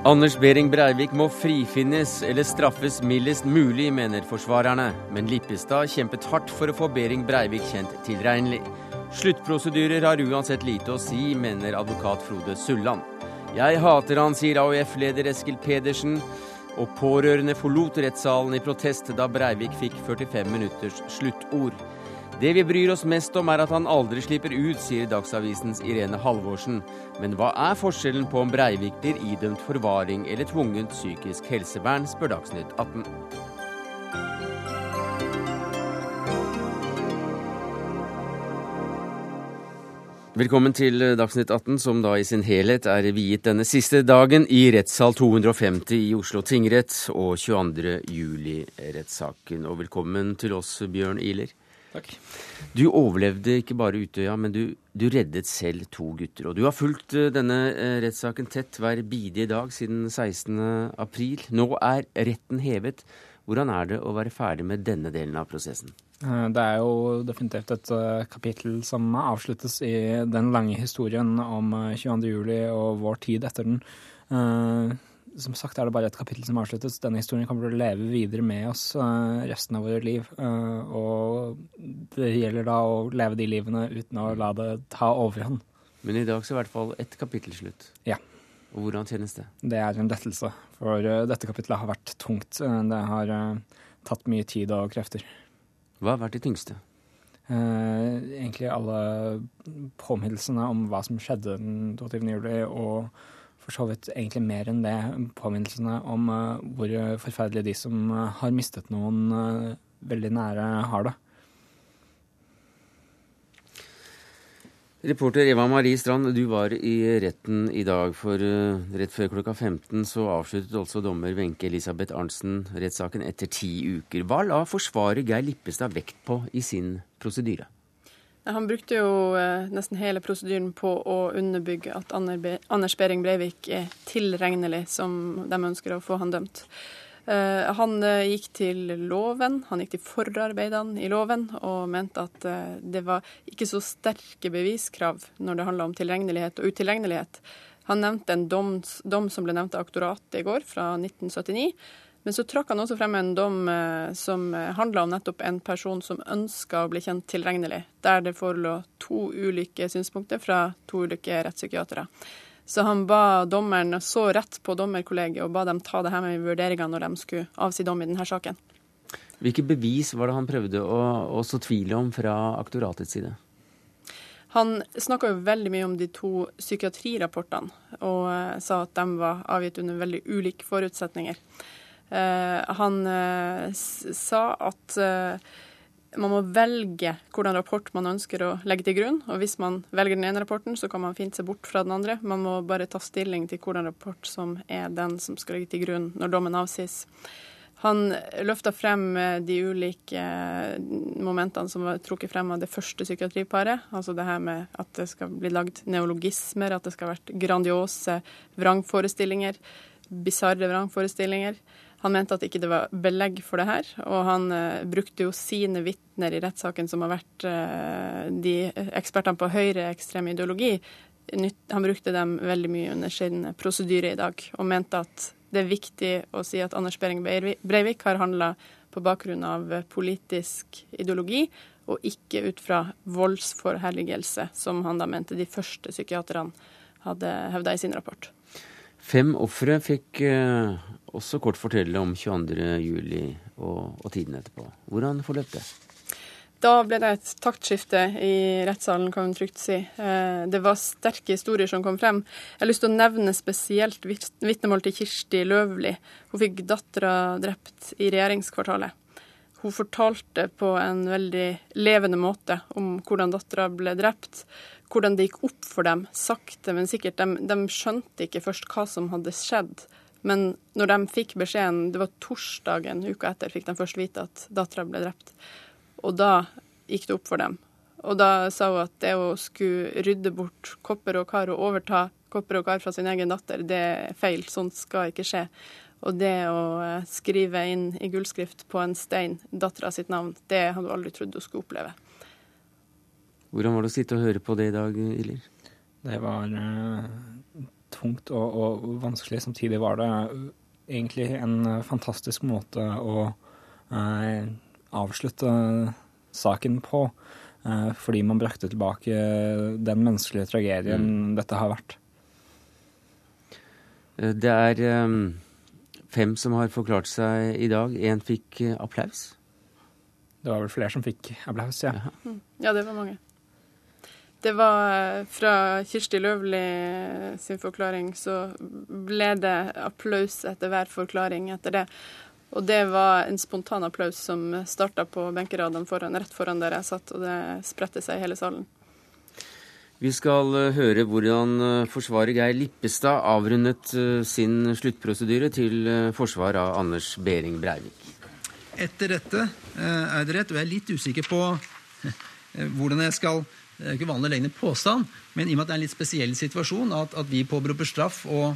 Anders Behring Breivik må frifinnes eller straffes mildest mulig, mener forsvarerne. Men Lippestad kjempet hardt for å få Behring Breivik kjent tilregnelig. Sluttprosedyrer har uansett lite å si, mener advokat Frode Sulland. Jeg hater han, sier AUF-leder Eskil Pedersen. Og pårørende forlot rettssalen i protest da Breivik fikk 45 minutters sluttord. Det vi bryr oss mest om er at han aldri slipper ut, sier Dagsavisens Irene Halvorsen. Men hva er forskjellen på om Breivik blir idømt forvaring eller tvungent psykisk helsevern, spør Dagsnytt 18. Velkommen til Dagsnytt 18, som da i sin helhet er viet denne siste dagen i rettssal 250 i Oslo tingrett og 22. juli-rettssaken. Og velkommen til oss, Bjørn Ihler. Takk. Du overlevde ikke bare Utøya, men du, du, reddet selv to gutter. Og du har fulgt eh, denne eh, rettssaken tett hver bidige dag siden 16. april. Nå er retten hevet. Hvordan er det å være ferdig med denne delen av prosessen? Eh, det er jo definitivt et kapittel som avsluttes i den lange historien om 22.07. og vår tid etter den som sagt er det bare et kapittel som avsluttes. Denne historien kommer til å leve videre med oss uh, resten av våre liv. Uh, og det gjelder da å leve de livene uten å la det ta overhånd. Men i dag så er i hvert fall ett kapittel slutt. Ja. Og hvordan kjennes det? Det er en lettelse. For uh, dette kapittelet har vært tungt. det har tatt mye tid og krefter. Hva har vært det tyngste? egentlig alle påminnelsene om hva som skjedde den 22. juli, og for så vidt egentlig mer enn det påminnelsene om uh, hvor forferdelige de som uh, har mistet noen uh, veldig nære, har det. Reporter Eva Marie Strand, du var i retten i dag. For rett før klokka 15 så avsluttet også dommer Wenche Elisabeth Arntzen rettssaken etter ti uker. Hva la forsvarer Geir Lippestad vekt på i sin prosedyre? Han brukte jo eh, nesten hele prosedyren på å underbygge at Anders Behring Breivik er tilregnelig, som de ønsker å få han dømt. Eh, han eh, gikk til loven, han gikk til forarbeidene i loven og mente at det var ikke så sterke beviskrav når det handla om tilregnelighet og utilregnelighet. Han nevnte en dom, dom som ble nevnt av aktoratet i går, fra 1979 men så trakk han også frem en dom eh, som handla om nettopp en person som ønska å bli kjent tilregnelig, der det forelå to ulike synspunkter fra to ulike rettspsykiatere. Så han ba dommeren så rett på dommerkollegiet og ba dem ta det her med i vurderinga når de skulle avsi dom i denne saken. Hvilke bevis var det han prøvde å, å så tvil om fra aktoratets side? Han snakka jo veldig mye om de to psykiatrirapportene, og eh, sa at de var avgitt under veldig ulike forutsetninger. Eh, han eh, sa at eh, man må velge hvordan rapport man ønsker å legge til grunn. Og hvis man velger den ene rapporten, så kan man fint se bort fra den andre. Man må bare ta stilling til hvordan rapport som er den som skal ligge til grunn når dommen avsies. Han løfta frem de ulike momentene som var trukket frem av det første psykiatriparet. Altså det her med at det skal bli lagd neologismer, at det skal ha vært grandiose vrangforestillinger, bisarre vrangforestillinger. Han mente at ikke det var belegg for det her, og han eh, brukte jo sine vitner i rettssaken, som har vært eh, de ekspertene på høyreekstrem ideologi. Han brukte dem veldig mye under sin prosedyre i dag, og mente at det er viktig å si at Anders Behring Breivik har handla på bakgrunn av politisk ideologi, og ikke ut fra voldsforherligelse, som han da mente de første psykiaterne hadde hevda i sin rapport. Fem ofre fikk eh, også kort fortelle om 22.07. Og, og tiden etterpå. Hvordan forløp det? Da ble det et taktskifte i rettssalen, kan man trygt si. Eh, det var sterke historier som kom frem. Jeg har lyst til å nevne spesielt vitnemål til Kirsti Løvli. Hun fikk dattera drept i regjeringskvartalet. Hun fortalte på en veldig levende måte om hvordan dattera ble drept, hvordan det gikk opp for dem, sakte, men sikkert. De, de, skjønte ikke først hva som hadde skjedd. Men når de fikk beskjeden, det var torsdagen uka etter, fikk de først vite at dattera ble drept. Og da gikk det opp for dem. Og da sa hun at det å skulle rydde bort kopper og kar og overta kopper og kar fra sin egen datter, det er feil. Sånt skal ikke skje. Og det å eh, skrive inn i gullskrift på en stein dattera sitt navn, det hadde hun aldri trodd hun skulle oppleve. Hvordan var det å sitte og høre på det i dag, Ilir? Det var uh, tungt og, og, vanskelig. Samtidig var det egentlig en fantastisk måte å eh, avslutte saken på. Eh, fordi man brakte tilbake den menneskelige tragedien mm. dette har vært. Det er um, fem som har forklart seg i dag. Én fikk applaus. Det var vel flere som fikk applaus, ja. Ja, det var mange. Det var eh, fra Kirsti Løvli sin forklaring, så ble det applaus etter hver forklaring etter det. Og det var en spontan applaus som starta på benkeradene foran, rett foran der jeg satt, og det spredte seg i hele salen. Vi skal eh, høre hvordan eh, forsvarer Geir Lippestad avrundet sin sluttprosedyre til forsvar av Anders Behring Breivik. Etter dette er det rett, og jeg er litt usikker på hvordan jeg skal det er ikke vanlig å legge påstand, men i og med at det er en litt spesiell situasjon, at, at vi påberoper straff og,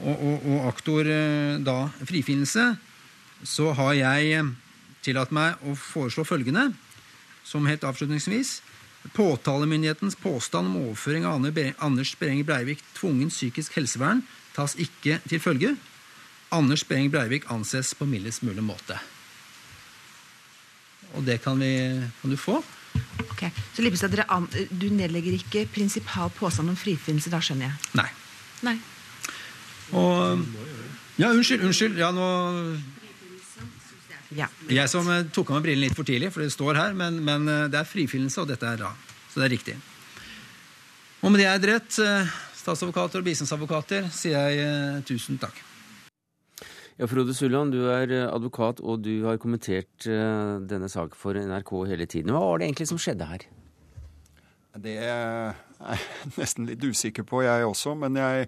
og, og, og aktor eh, da frifinnelse, så har jeg eh, tillatt meg å foreslå følgende, som helt avslutningsvis. Påtalemyndighetens påstand om overføring av Anders Behring Breivik tvungen psykisk helsevern tas ikke til følge. Anders Behring Breivik anses på mildest mulig måte. Og det kan, vi, kan du få. Ok, Så Lippestad, du nedlegger ikke prinsipal påstand om frifinnelse, da skjønner jeg? Nei. Nei. Og Ja, unnskyld, unnskyld. Ja, nå ja. Jeg som eh, tok av meg brillene litt for tidlig, for det står her, men, men eh, det er frifinnelse, og dette er da. Så det er riktig. Og med det er det rett, eh, statsadvokater og bistandsadvokater, sier jeg tusen takk. Ja, Frode Sulland, du er eh, advokat, og du har kommentert uh, denne saken for NRK hele tiden. Hva var det egentlig som skjedde her? Det er jeg nesten litt usikker på, jeg også. Men jeg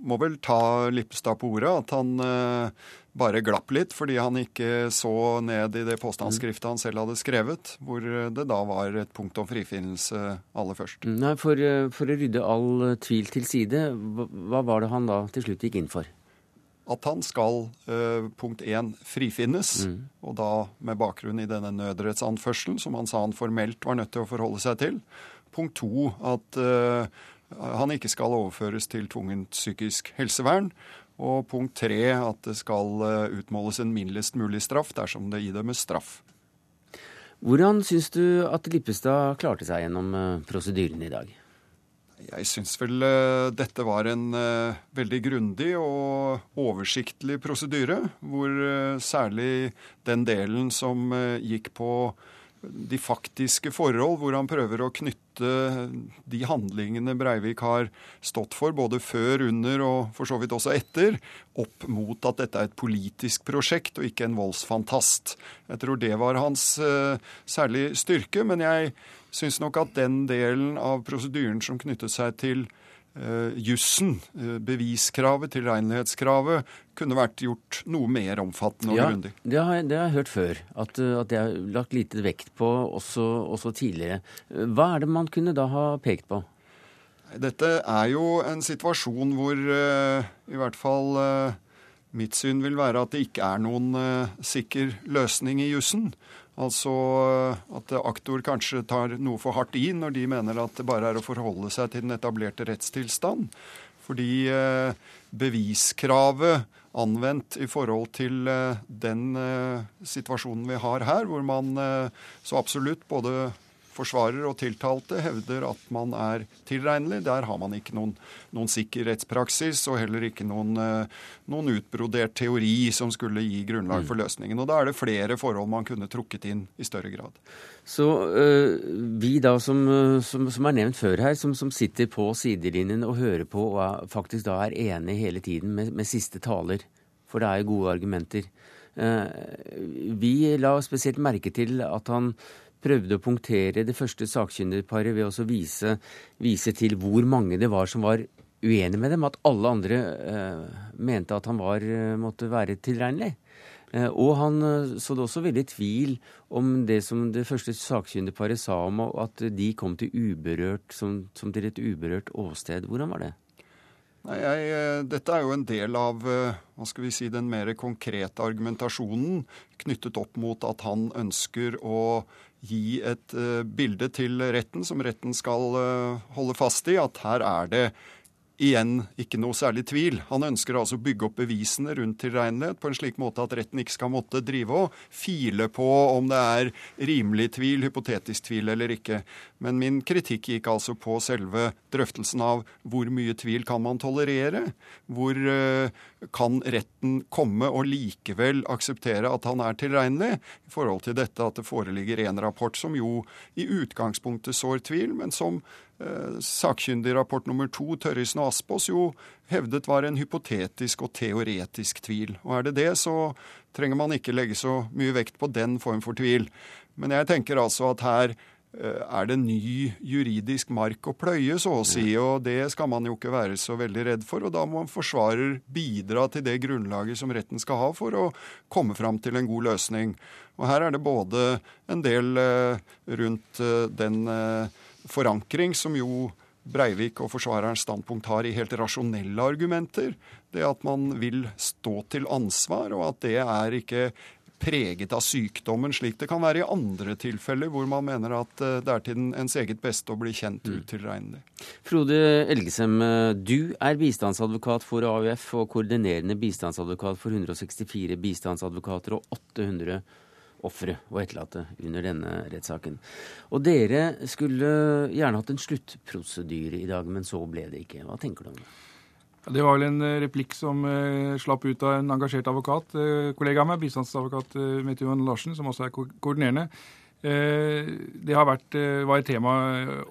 må vel ta Lippestad på ordet. At han uh, bare glapp litt fordi han ikke så ned i det påstandsskriftet han selv hadde skrevet, hvor det da var et punkt om frifinnelse aller først. Nei, For, for å rydde all tvil til side, hva var det han da til slutt gikk inn for? At han skal uh, punkt én frifinnes, mm. og da med bakgrunn i denne nødrettsanførselen, som han sa han formelt var nødt til å forholde seg til. Punkt to at uh, han ikke skal overføres til tvungent psykisk helsevern. Og punkt tre at det skal uh, utmåles en mildest mulig straff dersom det idømmes straff. Hvordan syns du at Lippestad klarte seg gjennom prosedyren i dag? Jeg syns vel uh, dette var en uh, veldig grundig og oversiktlig prosedyre, hvor uh, særlig den delen som gikk på de faktiske forhold, hvor han prøver å knytte de handlingene Breivik har stått for, både før, under og for så vidt også etter, opp mot at dette er et politisk prosjekt og ikke en voldsfantast. Jeg tror det var hans særlig styrke, men jeg syns nok at den delen av prosedyren som knyttet seg til uh, jussen, uh, beviskravet, tilregnelighetskravet, kunne vært gjort noe mer omfattende og ja, grundig. Det har, det har jeg hørt før, at, eh, at det er lagt lite vekt på også, også tidligere. Hva er det man kunne da ha pekt på? Dette er jo en situasjon hvor uh, i hvert fall mitt syn vil være at det ikke er noen sikker løsning i jussen. Altså eh, at aktor kanskje tar noe for hardt i når de mener at det bare er å forholde seg til den etablerte rettstilstand. Fordi eh, beviskravet anvendt i forhold til eh, den situasjonen vi har her, hvor man så absolutt både forsvarer og tiltalte hevder at man er tilregnelig. Der har man ikke noen, noen sikker rettspraksis og heller ikke noen, eh, noen, utbrodert teori som skulle gi grunnlag for mm. løsningen. Og Da er det flere forhold man kunne trukket inn i større grad. Så øh, vi da som, som, som, er nevnt før her, som, som, sitter på sidelinjen og hører på og er, faktisk da er enig hele tiden med, med siste taler, for det er jo gode argumenter. Vi la spesielt merke til at han prøvde å punktere det første sakkyndigparet ved å vise, vise, til hvor mange det var som var uenig med dem. At alle andre eh, mente at han var, eh, måtte være tilregnelig. Eh, og han eh, så det også veldig tvil om det som det første sakkyndigparet sa om at de kom til uberørt, som, som til et uberørt åsted. Hvordan var det? Nei, jeg, eh, dette er jo en del av hva skal vi si, den mer konkrete argumentasjonen knyttet opp mot at han ønsker å gi et bilde til retten som retten skal holde fast i, at her er det igjen ikke noe særlig tvil. Han ønsker altså å bygge opp bevisene rundt tilregnelighet på en slik måte at retten ikke skal måtte drive og file på om det er rimelig tvil, hypotetisk tvil eller ikke. Men min kritikk gikk altså på selve drøftelsen av hvor mye tvil kan man tolerere? Hvor uh, kan retten komme og likevel akseptere at han er tilregnelig? I forhold til dette at det foreligger en rapport som jo i utgangspunktet sår tvil, men som Eh, sakkyndig rapport nummer to, Tørrisen og Aspås, jo hevdet var en hypotetisk og teoretisk tvil. Og er det det, så trenger man ikke legge så mye vekt på den form for tvil. Men jeg tenker altså at her eh, er det ny juridisk mark å pløye, så å si. Og det skal man jo ikke være så veldig redd for. Og da må forsvarer bidra til det grunnlaget som retten skal ha for å komme fram til en god løsning. Og her er det både en del eh, rundt den forankring som jo Breivik og forsvarerens standpunkt har i helt rasjonelle argumenter. Det at man vil stå til ansvar, og at det er ikke preget av sykdommen, slik det kan være i andre tilfeller hvor man mener at eh, det er til ens eget beste å bli kjent mm. utilregnelig. Frode Elgesem, eh, du er bistandsadvokat for AUF og koordinerende bistandsadvokat for 164 bistandsadvokater og 800 ofre og etterlatte under denne rettssaken. Og dere skulle gjerne hatt en sluttprosedyre i dag, men så ble det ikke. Hva tenker du om det? Det var vel en eh, replikk som uh, slapp ut av en engasjert advokat, uh, kollega av meg, bistandsadvokat uh, Mette Johan Larsen, som også er ko koordinerende. Det vært, var et tema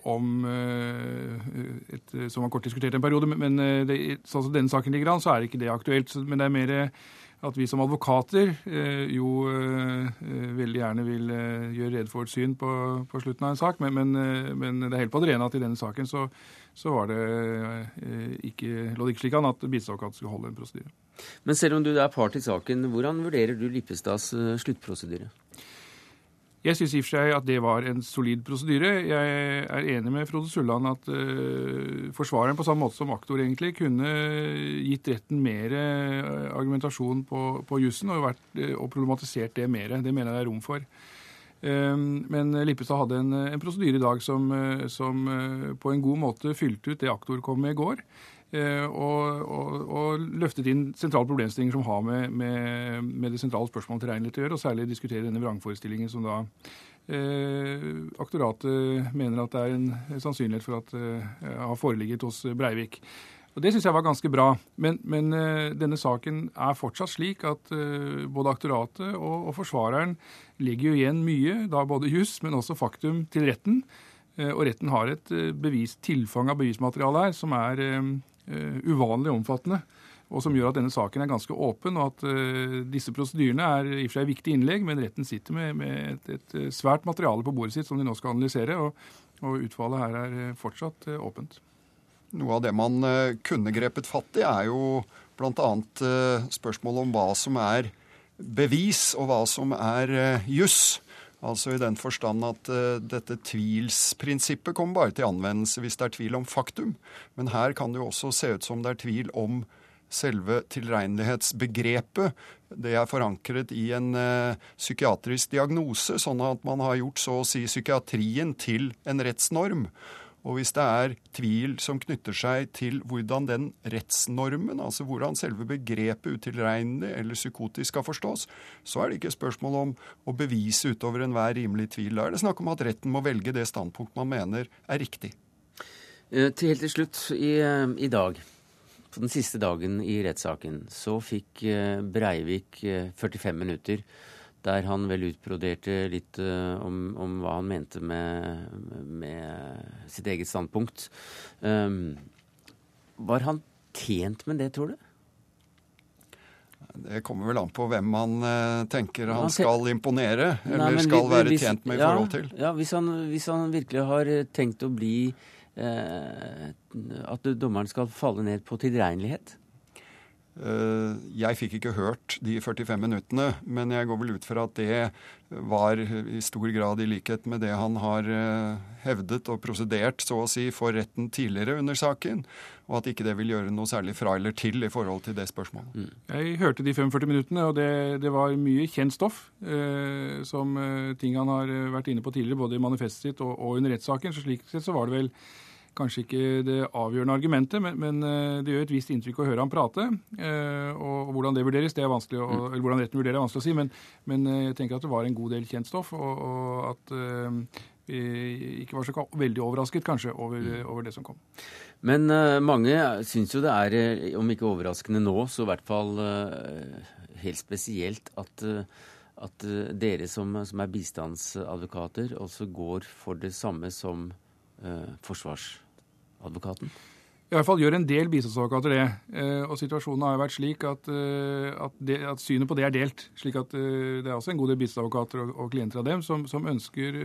om et, som var kort diskutert en periode, men det, sånn som denne saken ligger an, så er ikke det aktuelt. Men det er mer at vi som advokater eh, jo eh, veldig gjerne vil eh, gjøre rede for et syn på, på, slutten av en sak, men, men, men, det er helt på det rene at i denne saken så, så det, ikke, lå det ikke slik an at bistandsadvokaten skulle holde en prosedyre. Men selv om du er part i saken, hvordan vurderer du Lippestads sluttprosedyre? Jeg syns i og for seg at det var en solid prosedyre. Jeg er enig med Frode Sulland at uh, forsvareren på samme måte som aktor egentlig kunne gitt retten mer uh, argumentasjon på, på jussen og, uh, og, problematisert det mer. Det mener jeg det er rom for. Men Lippestad hadde en, en prosedyre i dag som, som, på en god måte fylte ut det aktor kom med i går. Eh, og, og, og, løftet inn sentrale problemstillinger som har med, med, med det sentrale spørsmålet tilregnelighet å gjøre, og særlig diskutere denne vrangforestillingen som da eh, aktoratet mener at det er en sannsynlighet for at eh, har foreligget hos Breivik. Og Det syns jeg var ganske bra. Men, men eh, denne saken er fortsatt slik at eh, både aktoratet og, og, forsvareren legger jo igjen mye, da både juss, men også faktum, til retten. Uh, og retten har et bevist tilfang av bevismateriale her som er Eh, uvanlig omfattende. Og som gjør at denne saken er ganske åpen, og at uh, disse prosedyrene er i og for seg viktige innlegg, men retten sitter med, med et, et, eh, svært materiale på bordet sitt som de nå skal analysere, og, og utfallet her er fortsatt åpent. Noe av det man kunne grepet fatt i, er jo bl.a. Spørsmålet om hva som er bevis, og hva som er juss. Altså i den forstand at uh, dette tvilsprinsippet kommer bare til anvendelse hvis det er tvil om faktum. Men her kan det jo også se ut som det er tvil om selve tilregnelighetsbegrepet. Det er forankret i en uh, psykiatrisk diagnose, sånn at man har gjort så å si psykiatrien til en rettsnorm. Og hvis det er tvil som knytter seg til hvordan den rettsnormen, altså hvordan selve begrepet utilregnelig eller psykotisk skal forstås, så er det ikke spørsmål om å bevise utover enhver rimelig tvil. Da er det snakk om at retten må velge det standpunkt man mener er riktig. Eh, til helt til slutt i, eh, i dag, på den siste dagen i rettssaken, så fikk eh, Breivik 45 minutter der han vel utbroderte litt uh, om, om, hva han mente med, med sitt eget standpunkt. Um, var han tjent med det, tror du? Det kommer vel an på hvem man uh, tenker han skal imponere, eller Nei, skal være hvis, tjent med i ja, forhold til. Ja, hvis han, hvis han, virkelig har tenkt å bli uh, At dommeren skal falle ned på tilregnelighet? Eh, jeg fikk ikke hørt de 45 minuttene, men jeg går vel ut fra at det var i stor grad i likhet med det han har eh, hevdet og prosedert, så å si, for retten tidligere under saken, og at ikke det vil gjøre noe særlig fra eller til i forhold til det spørsmålet. Mm. Jeg hørte de 45 minuttene, og det, det var mye kjent stoff, eh, som eh, ting han har vært inne på tidligere, både i manifestet sitt og, og under rettssaken. Så slik sett så var det vel kanskje ikke det avgjørende argumentet, men, men, eh, det gjør et visst inntrykk å høre ham prate. Og, og, hvordan det vurderes, det er vanskelig å, mm. eller hvordan retten vurderer, er vanskelig å si. Men, men, eh, jeg tenker at det var en god del kjent stoff, og, og at vi ikke var så veldig overrasket kanskje over, mm. over det som kom. Men uh, mange syns jo det er, om ikke overraskende nå, så i hvert fall uh, helt spesielt at uh, at dere som, som, er bistandsadvokater, også går for det samme som eh, forsvars advokaten? I hvert fall gjør en del bistandsadvokater det. Eh, og situasjonen har jo vært slik at, eh, at, det, at, synet på det er delt. slik at eh, Det er også en god del bistandsadvokater og, og, klienter av dem som, som, ønsker,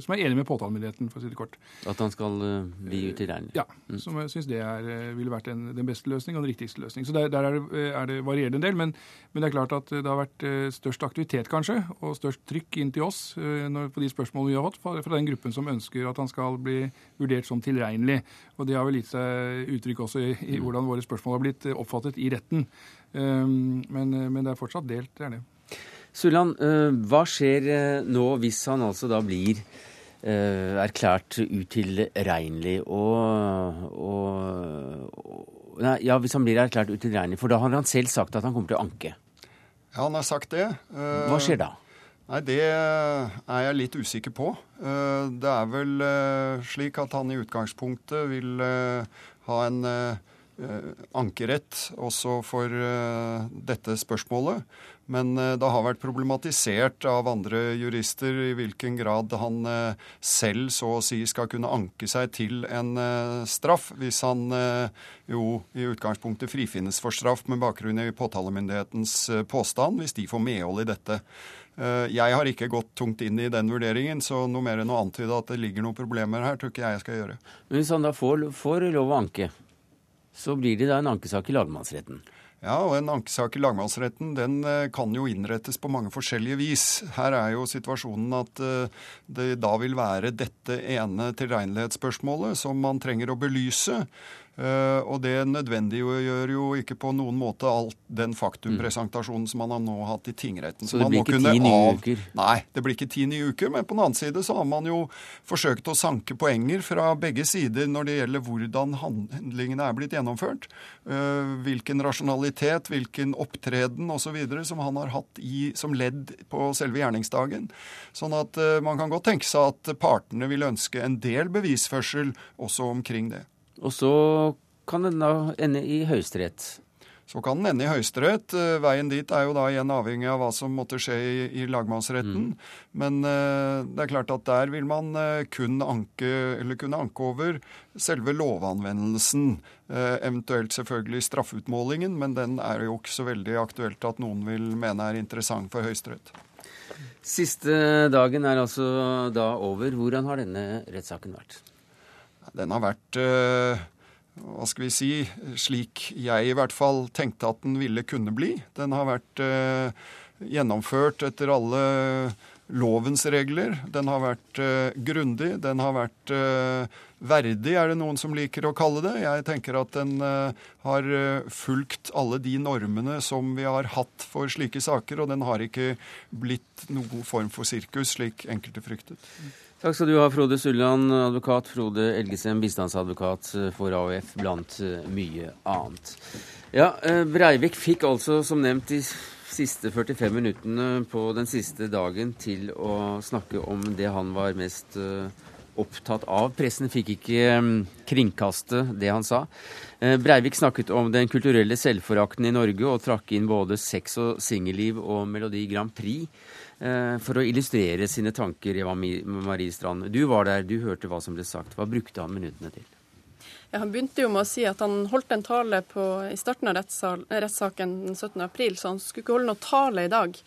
som er enig med påtalemyndigheten, for å si det kort. At han skal bli utilregnelig? Ja, mm. som jeg syns det er, ville vært en, den beste løsning og den riktigste løsning. Så Der, der er, det, er, det, varierende en del, men, men, det er klart at det har vært størst aktivitet kanskje, og størst trykk inn til oss når, på de spørsmålene vi har fått fra, fra den gruppen som ønsker at han skal bli vurdert som tilregnelig. Og det har vel gitt seg uttrykk også i, i, hvordan våre spørsmål har blitt eh, oppfattet i retten. Um, men, eh, men, det er fortsatt delt, det er det. Sulland, uh, hva skjer nå hvis han altså da blir erklært utilregnelig og, og, og nei, Ja, hvis han blir erklært utilregnelig, for da har han selv sagt at han kommer til å anke. Ja, han har sagt det. Hva skjer da? Nei, det er jeg litt usikker på. Det er vel slik at han i utgangspunktet vil ha en eh, ankerett også for eh, dette spørsmålet. Men eh, det har vært problematisert av andre jurister i hvilken grad han selv så å si skal kunne anke seg til en straff, hvis han jo i utgangspunktet frifinnes for straff med bakgrunn i påtalemyndighetens påstand, hvis de får medhold i dette. Jeg har ikke gått tungt inn i den vurderingen, så noe mer enn å antyde at det ligger noen problemer her, tror ikke jeg jeg skal gjøre. Men hvis han da får, får lov å anke, så blir det da en ankesak i lagmannsretten. Ja, og en ankesak i lagmannsretten den eh, kan jo innrettes på mange forskjellige vis. Her er jo situasjonen at eh, det da vil være dette ene tilregnelighetsspørsmålet som man trenger å belyse. Uh, og det nødvendiggjør jo ikke på noen måte all den faktumpresentasjonen som man har nå hatt i tingretten. Så det blir ikke ti nye uker? Nei, det blir ikke ti nye uker. Men på den annen side så har man jo forsøkt å sanke poenger fra begge sider når det gjelder hvordan handlingene er blitt gjennomført. Uh, hvilken rasjonalitet, hvilken opptreden osv. som han har hatt i, som ledd på selve gjerningsdagen. Sånn at uh, man kan godt tenke seg at partene vil ønske en del bevisførsel også omkring det. Og så kan den da ende i Høyesterett. Så kan den ende i Høyesterett. Eh, veien dit er jo da igjen avhengig av hva som måtte skje i, i lagmannsretten. Mm. Men uh, det er klart at der vil man uh, kun anke, eller kunne anke over selve lovanvendelsen. Uh, eventuelt selvfølgelig straffeutmålingen, men den er jo ikke så veldig aktuelt at noen vil mene er interessant for Høyesterett. Siste dagen er altså da over. Hvordan har denne rettssaken vært? Den har vært eh, hva skal vi si, slik jeg i hvert fall tenkte at den ville kunne bli. Den har vært eh, gjennomført etter alle lovens regler. Den har vært uh, grundig. Den har vært uh, verdig, er det noen som liker å kalle det. Jeg tenker at den uh, har fulgt alle de normene som vi har hatt for slike saker, og den har ikke blitt noen form for sirkus, slik enkelte fryktet. Takk skal du ha, Frode Sulland, advokat. Frode Elgesem, bistandsadvokat for AUF, blant mye annet. Ja, Breivik fikk altså, som nevnt, de siste 45 minuttene på den siste dagen til å snakke om det han var mest eh, opptatt av. Pressen fikk ikke kringkaste det han sa. Breivik snakket om den kulturelle selvforakten i Norge og trakk inn både sex og singelliv og Melodi Grand Prix. Eh, for å illustrere sine tanker, Eva Marie Strand. Du var der, du hørte hva som ble sagt. Hva brukte han minuttene til? Han begynte jo med å si at han holdt en tale på, i starten av rettssaken den 17. april, så han skulle ikke holde noe tale i dag.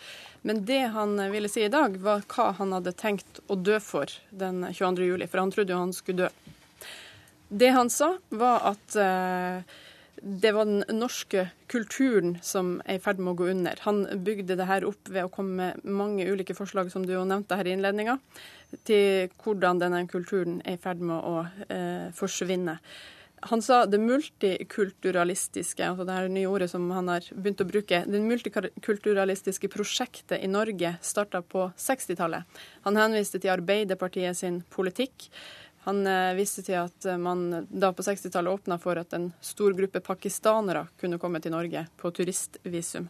Men det han ville si i dag, var hva han hadde tenkt å dø for den 22. juli, for han trodde jo han skulle dø. Det han sa, var at eh, det var den norske kulturen som er i ferd med å gå under. Han bygde det her opp ved å komme med mange ulike forslag, som du jo nevnte her i innledninga, til hvordan denne kulturen er i ferd med å eh, forsvinne. Han sa det multikulturalistiske, altså det her nye ordet som han har begynt å bruke, det multikulturalistiske prosjektet i Norge starta på 60-tallet. Han henviste til Arbeiderpartiet sin politikk. Han eh, viste til at eh, man da på 60-tallet åpna for at en stor gruppe pakistanere kunne komme til Norge på turistvisum.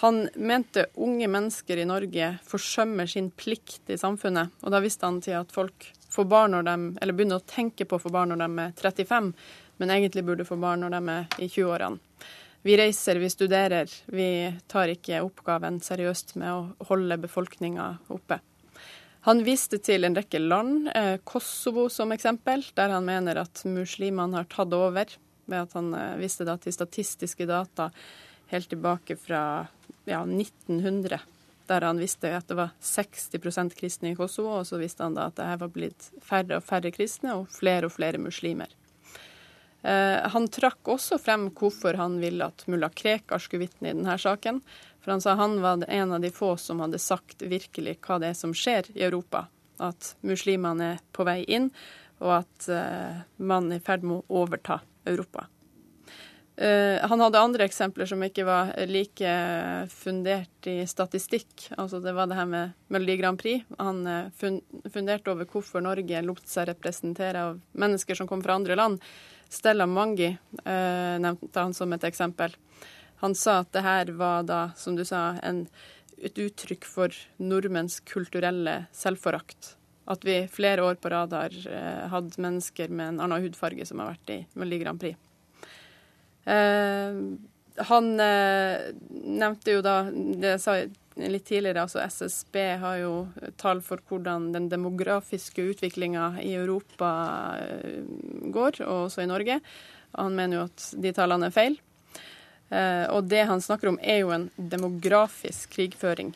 Han mente unge mennesker i Norge forsømmer sin plikt i samfunnet. Og da visste han til at folk får barn når de, eller begynne å tenke på å få barn når de er 35, men egentlig burde få barn når de er i 20-årene. Vi reiser, vi studerer. Vi tar ikke oppgaven seriøst med å holde befolkninga oppe. Han viste til en rekke land, eh, Kosovo som eksempel, der han mener at muslimene har tatt over, ved at han eh, viste da til statistiske data helt tilbake fra ja, 1900, der han visste at det var 60% kristne i Kosovo, og så visste han da at det her var blitt færre og færre kristne og flere og flere muslimer. Eh, han trakk også frem hvorfor han ville at mulla Krekar skulle vitne i denne saken. For han sa han var en av de få som hadde sagt virkelig hva det er som skjer i Europa. At muslimene er på vei inn, og at eh, man er i ferd med å overta Europa. Uh, han hadde andre eksempler som ikke var like fundert i statistikk. Altså Det var det her med Melodi Grand Prix. Han uh, funderte over hvorfor Norge lot seg representere av mennesker som kom fra andre land. Stella Mangi nevnte han som et eksempel. Han sa at det her var da, som du sa, en, et uttrykk for nordmenns kulturelle selvforakt. At vi flere år på rad har eh, hatt mennesker med en annen hudfarge som har vært i Melodi Grand Prix. Eh, han eh, nevnte jo da det jeg sa litt tidligere, altså SSB har jo tall for hvordan den demografiske utviklinga i Europa eh, går, og også i Norge. Han mener jo at de tallene er feil. Eh, og det han snakker om, er jo en demografisk krigføring.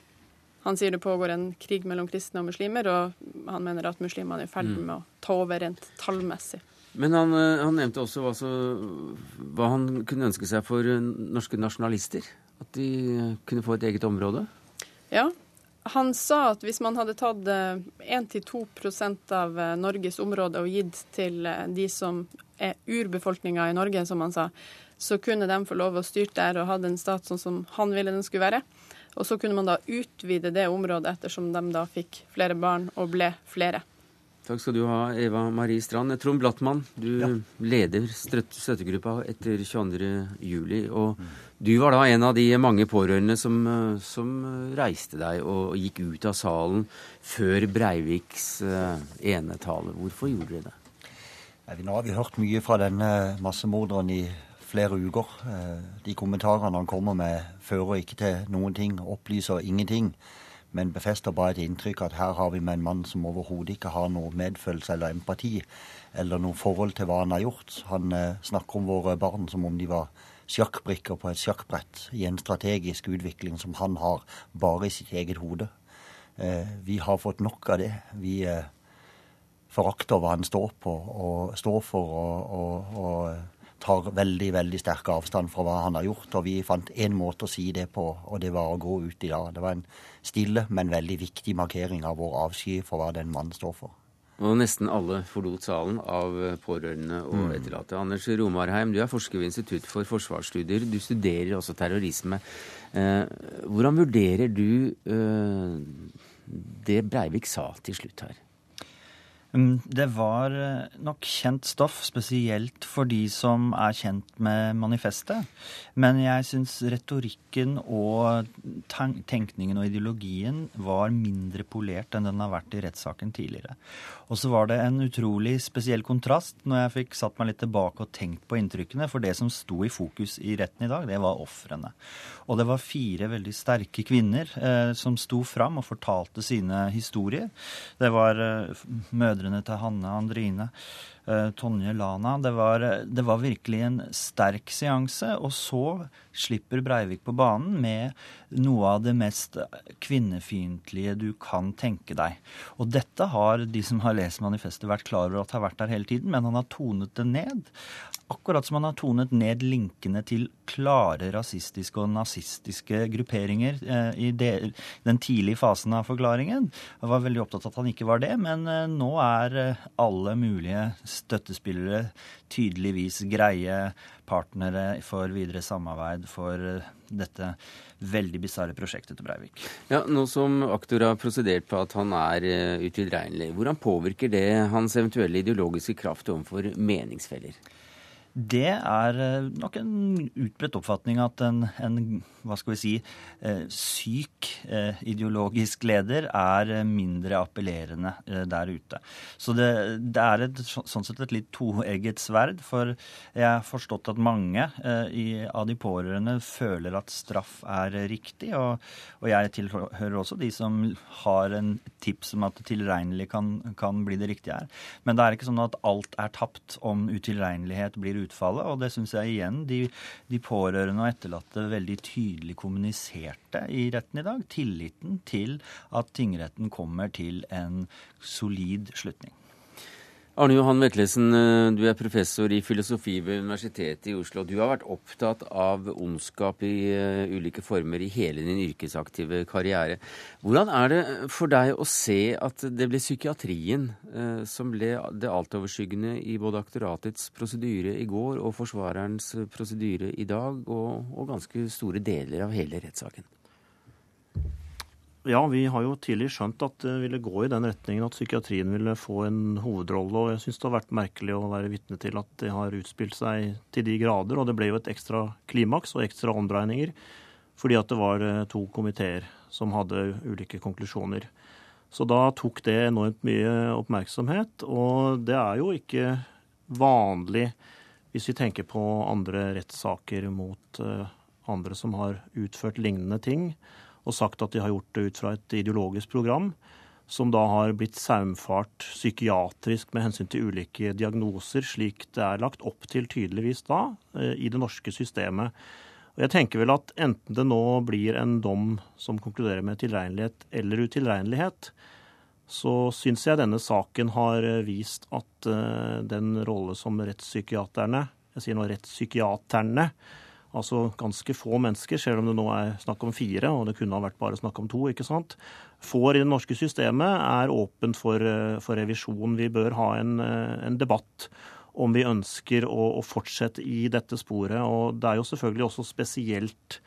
Han sier det pågår en krig mellom kristne og muslimer, og han mener at muslimene er i ferd mm. med å ta over rent tallmessig. Men han, eh, han nevnte også hva, så, hva, han kunne ønske seg for eh, norske nasjonalister. At de kunne få et eget område. Ja. Han sa at hvis man hadde tatt 1-2% av Norges område og gitt til de som er urbefolkninga i Norge, som han sa, så kunne de få lov å styre der og hadde en stat sånn som han ville den skulle være. Og så kunne man da utvide det området ettersom de da fikk flere barn og ble flere. Takk skal du ha, Eva Marie Strand. Trond Blattmann, du ja. leder støttegruppa etter 22.07. Og du var da en av de mange pårørende som, som, reiste deg og gikk ut av salen før Breiviks uh, enetale. Hvorfor gjorde dere det? nå har vi hørt mye fra denne massemorderen i flere uker. Eh, de kommentarene han kommer med, fører ikke til noen ting, opplyser ingenting. Men befester bare et inntrykk at her har vi med en mann som overhodet ikke har noe medfølelse eller empati eller noe forhold til hva han har gjort. Han eh, snakker om våre barn som om de var sjakkbrikker på et sjakkbrett i en strategisk utvikling som han har bare i sitt eget hode. Eh, vi har fått nok av det. Vi forakter hva han står på og står for og, og, og tar veldig veldig sterk avstand fra hva han har gjort. Og vi fant én måte å si det på, og det var å gå ut i dag. Det var en stille, men veldig viktig markering av vår avsky for hva den mannen står for. Og nesten alle forlot salen av pårørende og mm. etterlatte. Anders Romarheim, du er forsker ved Institutt for forsvarsstudier. Du studerer også terrorisme. Eh, hvordan vurderer du eh, det Breivik sa til slutt her? Mm, det var eh, nok kjent stoff, spesielt for de som er kjent med manifestet. Men jeg syns retorikken og tenkningen og ideologien var mindre polert enn den har vært i rettssaken tidligere. Og så var det en utrolig spesiell kontrast når jeg fikk satt meg litt tilbake og tenkt på inntrykkene, for det som sto i fokus i retten i dag, det var ofrene. Og det var fire veldig sterke kvinner eh, som sto fram og fortalte sine historier. Det var eh, mødre mødrene til Hanne Andrine. Eh, Tonje Lana. Det var, det var, virkelig en sterk seanse. Og så slipper Breivik på banen med noe av det mest kvinnefiendtlige du kan tenke deg. Og dette har de som har lest manifestet, vært klar over at har vært der hele tiden, men han har tonet det ned. Akkurat som han har tonet ned linkene til klare rasistiske og nazistiske grupperinger eh, i de, den tidlige fasen av forklaringen. Jeg var veldig opptatt av at han ikke var det, men eh, nå er eh, alle mulige støttespillere tydeligvis greie partnere for videre samarbeid for eh, dette veldig bisarre prosjektet til Breivik. Ja, Nå som aktor har prosedert på at han er uh, utilregnelig, hvordan påvirker det hans eventuelle ideologiske kraft overfor meningsfeller? Det er eh, nok en utbredt oppfatning at en, en hva skal vi si, eh, syk eh, ideologisk leder er mindre appellerende der ute. Så det, det er et, sånn sett et litt toegget sverd. For jeg har forstått at mange av de pårørende føler at straff er riktig. Og, og jeg tilhører også de som har en tips om at tilregnelig kan, kan bli det riktige her. Men det er ikke sånn at alt er tapt om utilregnelighet blir utført utfallet. Og det syns jeg igjen de, de, pårørende og etterlatte veldig tydelig kommuniserte i retten i dag. Tilliten til at tingretten kommer til en solid slutning. Arne Johan Vetlesen, eh, du er professor i filosofi ved Universitetet i Oslo. Du har vært opptatt av ondskap i uh, ulike former i hele din yrkesaktive karriere. Hvordan er det for deg å se at det ble psykiatrien som ble det altoverskyggende i både aktoratets prosedyre i går og forsvarerens prosedyre i dag, og, og ganske store deler av hele rettssaken? Ja, vi har jo tidlig skjønt at det ville gå i den retningen at psykiatrien ville få en hovedrolle. Og jeg syns det har vært merkelig å være vitne til at det har utspilt seg til de grader. Og det ble jo et ekstra klimaks og ekstra omdreininger fordi at det var eh, to komiteer som hadde ulike konklusjoner. Så da tok det enormt mye oppmerksomhet. Og det er jo ikke vanlig hvis vi tenker på andre rettssaker mot eh, andre som har utført lignende ting og sagt at de har gjort det ut fra et ideologisk program som da har blitt saumfart psykiatrisk med hensyn til ulike diagnoser, slik det er lagt opp til tydeligvis da eh, i det norske systemet. Og jeg tenker vel at enten det nå blir en dom som konkluderer med tilregnelighet eller utilregnelighet, så syns jeg denne saken har eh, vist at eh, den rolle som rettspsykiaterne, jeg sier nå rettspsykiaterne, Altså ganske få mennesker, selv om det nå er snakk om fire, og det kunne ha vært bare snakk om to, ikke sant, får i det norske systemet, er åpent for, eh, for revisjon. Vi bør ha en, eh, en debatt om vi ønsker å, å, fortsette i dette sporet. Og det er jo selvfølgelig også spesielt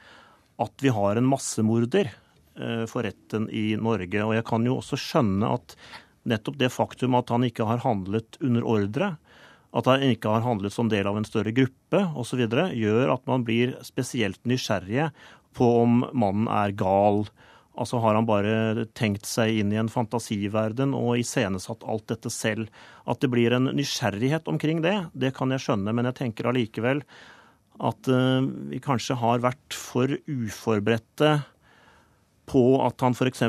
at vi har en massemorder eh, for retten i Norge. Og jeg kan jo også skjønne at nettopp det faktum at han ikke har handlet under ordre, at han ikke har handlet som del av en større gruppe osv., gjør at man blir spesielt nysgjerrige på om mannen er gal. Altså Har han bare tenkt seg inn i en fantasiverden og iscenesatt alt dette selv? At det blir en nysgjerrighet omkring det, det kan jeg skjønne, men jeg tenker allikevel at uh, vi kanskje har vært for uforberedte på at han f.eks.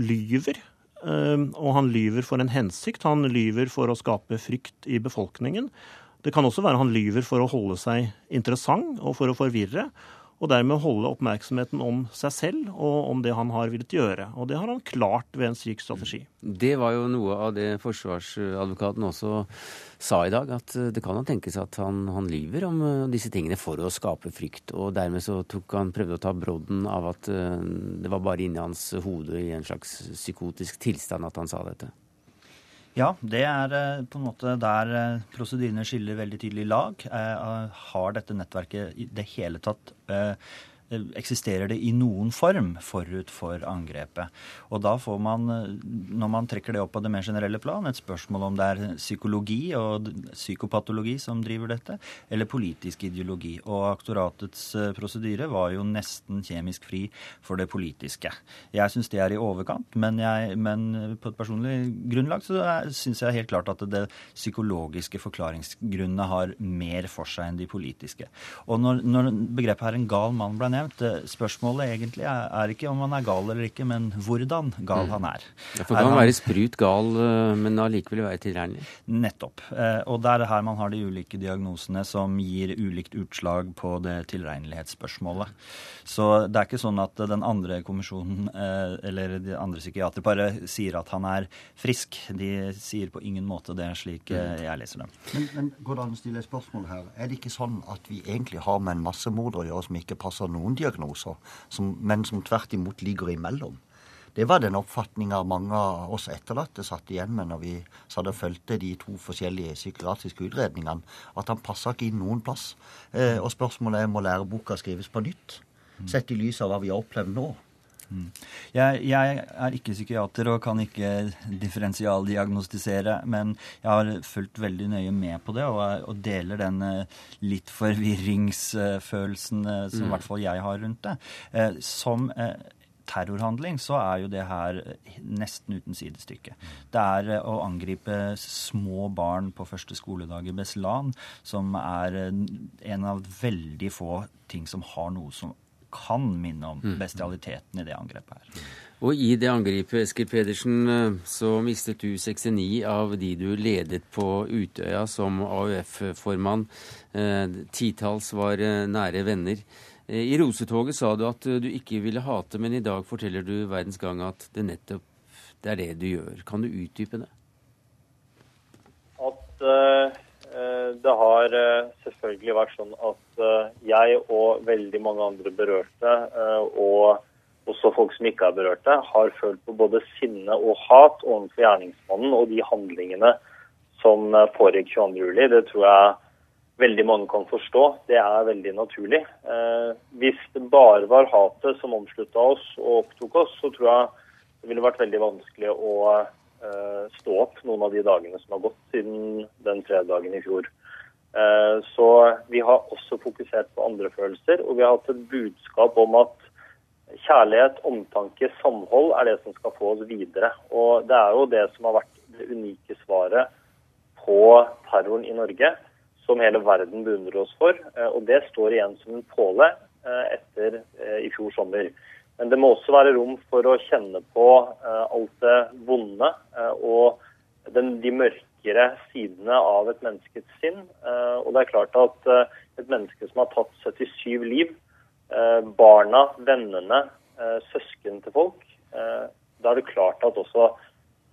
lyver og han lyver for en hensikt. Han lyver for å skape frykt i befolkningen. Det kan også være han lyver for å holde seg interessant og for å forvirre og dermed holde oppmerksomheten om seg selv og om det han har villet gjøre. Og det har han klart ved en slik strategi. Det var jo noe av det forsvarsadvokaten også sa i dag, at det kan tenkes at han, han lyver om eh, disse tingene for å skape frykt. Og dermed så tok han, prøvde å ta brodden av at eh, det var bare inni hans hode i en slags psykotisk tilstand at han sa dette. Ja, det er eh, på en måte der eh, prosedyrene skiller veldig tydelig lag. Eh, har dette nettverket i det hele tatt eksisterer det i noen form forut for angrepet. Og da får man, eh, når man trekker det opp på det mer generelle plan, et spørsmål om det er psykologi og psykopatologi som driver dette, eller politisk ideologi. Og aktoratets eh, prosedyre var jo nesten kjemisk fri for det politiske. Jeg syns det er i overkant, men, jeg, men på et personlig grunnlag så syns jeg helt klart at det psykologiske forklaringsgrunnene har mer for seg enn de politiske. Og når, når begrepet her 'en gal mann' ble nevnt, nevnt. Eh, spørsmålet egentlig er, er ikke om han er gal eller ikke, men hvordan gal mm. han er. Ja, for kan han være sprut gal, eh, men allikevel være tilregnelig? Nettopp. Og det er her man har de ulike diagnosene som gir ulikt utslag på det tilregnelighetsspørsmålet. Så det er ikke sånn at den andre kommisjonen eller de andre psykiatere bare sier at han er frisk. De sier på ingen måte det slik mm. jeg leser dem. Men, men går det an å stille et spørsmål her? Er det ikke sånn at vi egentlig har med en massemorder å gjøre som ikke passer noen diagnoser, som, men som tvert imot ligger imellom? Det var den oppfatninga mange av oss etterlatte satt igjen med når vi satt og de to forskjellige psykiatriske utredningene, at han passa ikke inn noen plass. Eh, og spørsmålet er må læreboka skrives på nytt, sett i lys av hva vi har opplevd nå. Mm. Jeg, jeg, er ikke psykiater og kan ikke differensialdiagnostisere, men jeg har fulgt veldig nøye med på det og, og deler den eh, litt forvirringsfølelsen eh, som mm. i hvert fall jeg har rundt det. Eh, som terrorhandling, så er jo det her nesten uten sidestykke. Det er å angripe små barn på første skoledag i Beslan som er en av veldig få ting som har noe som kan minne om mm. bestialiteten i det angrepet her. Og i det angrepet, Eskil Pedersen, eh, så mistet du 69 av de du ledet på Utøya som AUF-formann. Eh, titalls var eh, nære venner. I rosetoget sa du at du ikke ville hate, men i dag forteller du Verdens Gang at det nettopp det er det du gjør. Kan du utdype det? At uh det har eh, selvfølgelig vært sånn at eh, jeg og veldig mange andre berørte, og også folk som ikke er berørte, har følt på både sinne og hat overfor gjerningsmannen og de handlingene som foregikk 22.07. Det tror jeg veldig mange kan forstå. Det er veldig naturlig. Hvis det bare var hatet som omslutta oss og opptok oss, så tror jeg det ville vært veldig vanskelig å Eh, stå opp noen av de dagene som har gått siden den fredagen i fjor. Eh, så vi har også fokusert på andre følelser, og vi har hatt et budskap om at kjærlighet, omtanke, samhold er det som skal få oss videre. Og det er jo det som har vært det unike svaret på terroren i Norge, som hele verden beundrer oss for. Eh, og det står igjen som en påle etter i fjor sommer. Men det må også være rom for å kjenne på uh, alt det vonde uh, og den, de mørkere sidene av et menneskets sinn. Uh, og det er klart at et menneske som har tatt 77 liv, barna, vennene, søsken til folk, da er det klart at også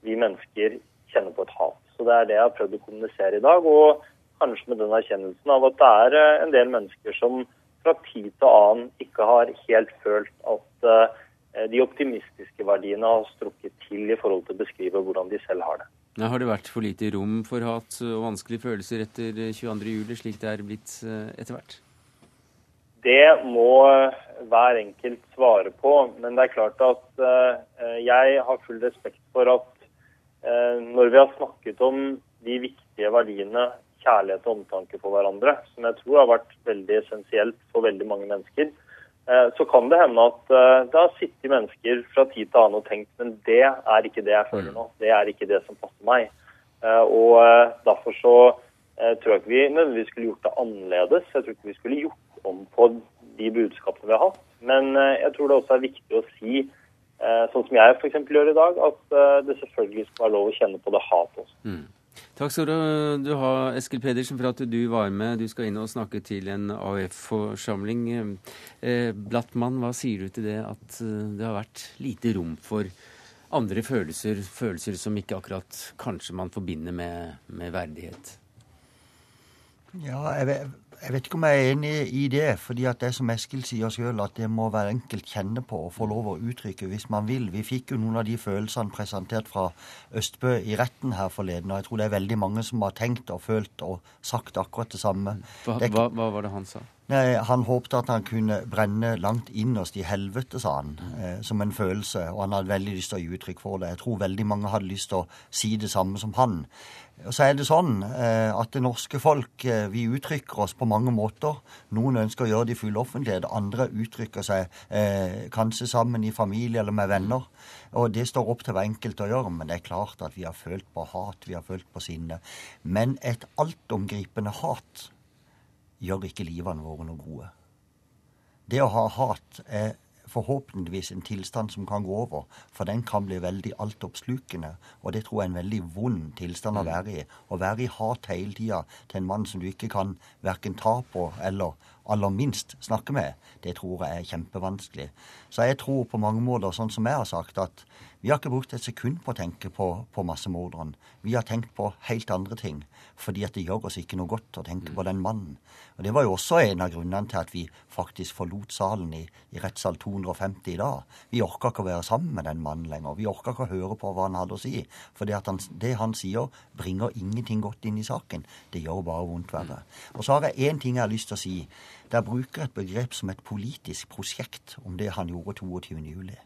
vi mennesker kjenner på et hat. Så det er det jeg har prøvd å kommunisere i dag. Og kanskje med den erkjennelsen av at det er en del mennesker som fra tid til annen ikke har helt følt at eh, de optimistiske verdiene har strukket til i forhold til å beskrive hvordan de selv har det. Ja, har det vært for lite rom for hat og vanskelige følelser etter 22.07, slik det er blitt eh, etter hvert? Det må hver enkelt svare på. Men det er klart at jeg har full respekt for at når vi har snakket om de viktige verdiene kjærlighet og omtanke for hverandre, som jeg tror har vært veldig essensielt for veldig mange mennesker, eh, så kan det hende at eh, det har sittet mennesker fra tid til annen og tenkt men det er ikke det jeg føler nå. Det er ikke det som passer meg. Eh, og derfor så tror jeg ikke vi nødvendigvis skulle gjort det annerledes. Jeg tror ikke vi skulle gjort om på de budskapene vi har hatt. Men jeg tror det også er viktig å si, sånn som jeg f.eks. gjør i dag, at det selvfølgelig skal være lov å kjenne på det hatet også. Mm. Takk skal du ha, Eskil Pedersen, for at du var med. Du skal inn og snakke til en AUF-forsamling. Eh, Blattmann, hva sier du til det at eh, det har vært lite rom for andre følelser, følelser som ikke akkurat kanskje man forbinder med, med verdighet? Ja, jeg vet, jeg vet ikke om jeg er enig i det. fordi at det som Eskil sier sjøl, at det må være enkelt kjenne på og få lov å uttrykke hvis man vil. Vi fikk jo noen av de følelsene presentert fra Østbø i retten her forleden. Og jeg tror det er veldig mange som har tenkt og følt og sagt akkurat det samme. Hva, det, hva, hva var det han sa? Nei, Han håpte at han kunne brenne langt innerst i helvete, sa han, eh, som en følelse. Og han hadde veldig lyst til å gi uttrykk for det. Jeg tror veldig mange hadde lyst til å si det samme som han. Og så er det sånn eh, at det norske folk eh, vi uttrykker oss på mange måter. Noen ønsker å gjøre det i full offentlighet, andre uttrykker seg eh, kanskje sammen i familie eller med venner. Og det står opp til hver enkelt å gjøre, men det er klart at vi har følt på hat, vi har følt på sinne. Men et altomgripende hat gjør ikke livene våre noe gode. Det å ha hat er forhåpentligvis en tilstand som kan gå over, for den kan bli veldig altoppslukende. Og det tror jeg er en veldig vond tilstand å være i. Å være i hat hele tida til en mann som du ikke kan verken ta på eller aller minst snakke med, det tror jeg er kjempevanskelig. Så jeg tror på mange måter, sånn som jeg har sagt, at vi har ikke brukt et sekund på å tenke på, på massemorderen. Vi har tenkt på helt andre ting, fordi at det gjør oss ikke noe godt å tenke på den mannen. Og Det var jo også en av grunnene til at vi faktisk forlot salen i, i rettssal 250 i dag. Vi orka ikke å være sammen med den mannen lenger. Vi orka ikke å høre på hva han hadde å si. For det, han, det han sier, bringer ingenting godt inn i saken. Det gjør bare vondt verre. Og så har jeg én ting jeg har lyst til å si. Der bruker et begrep som et politisk prosjekt om det han gjorde 22.07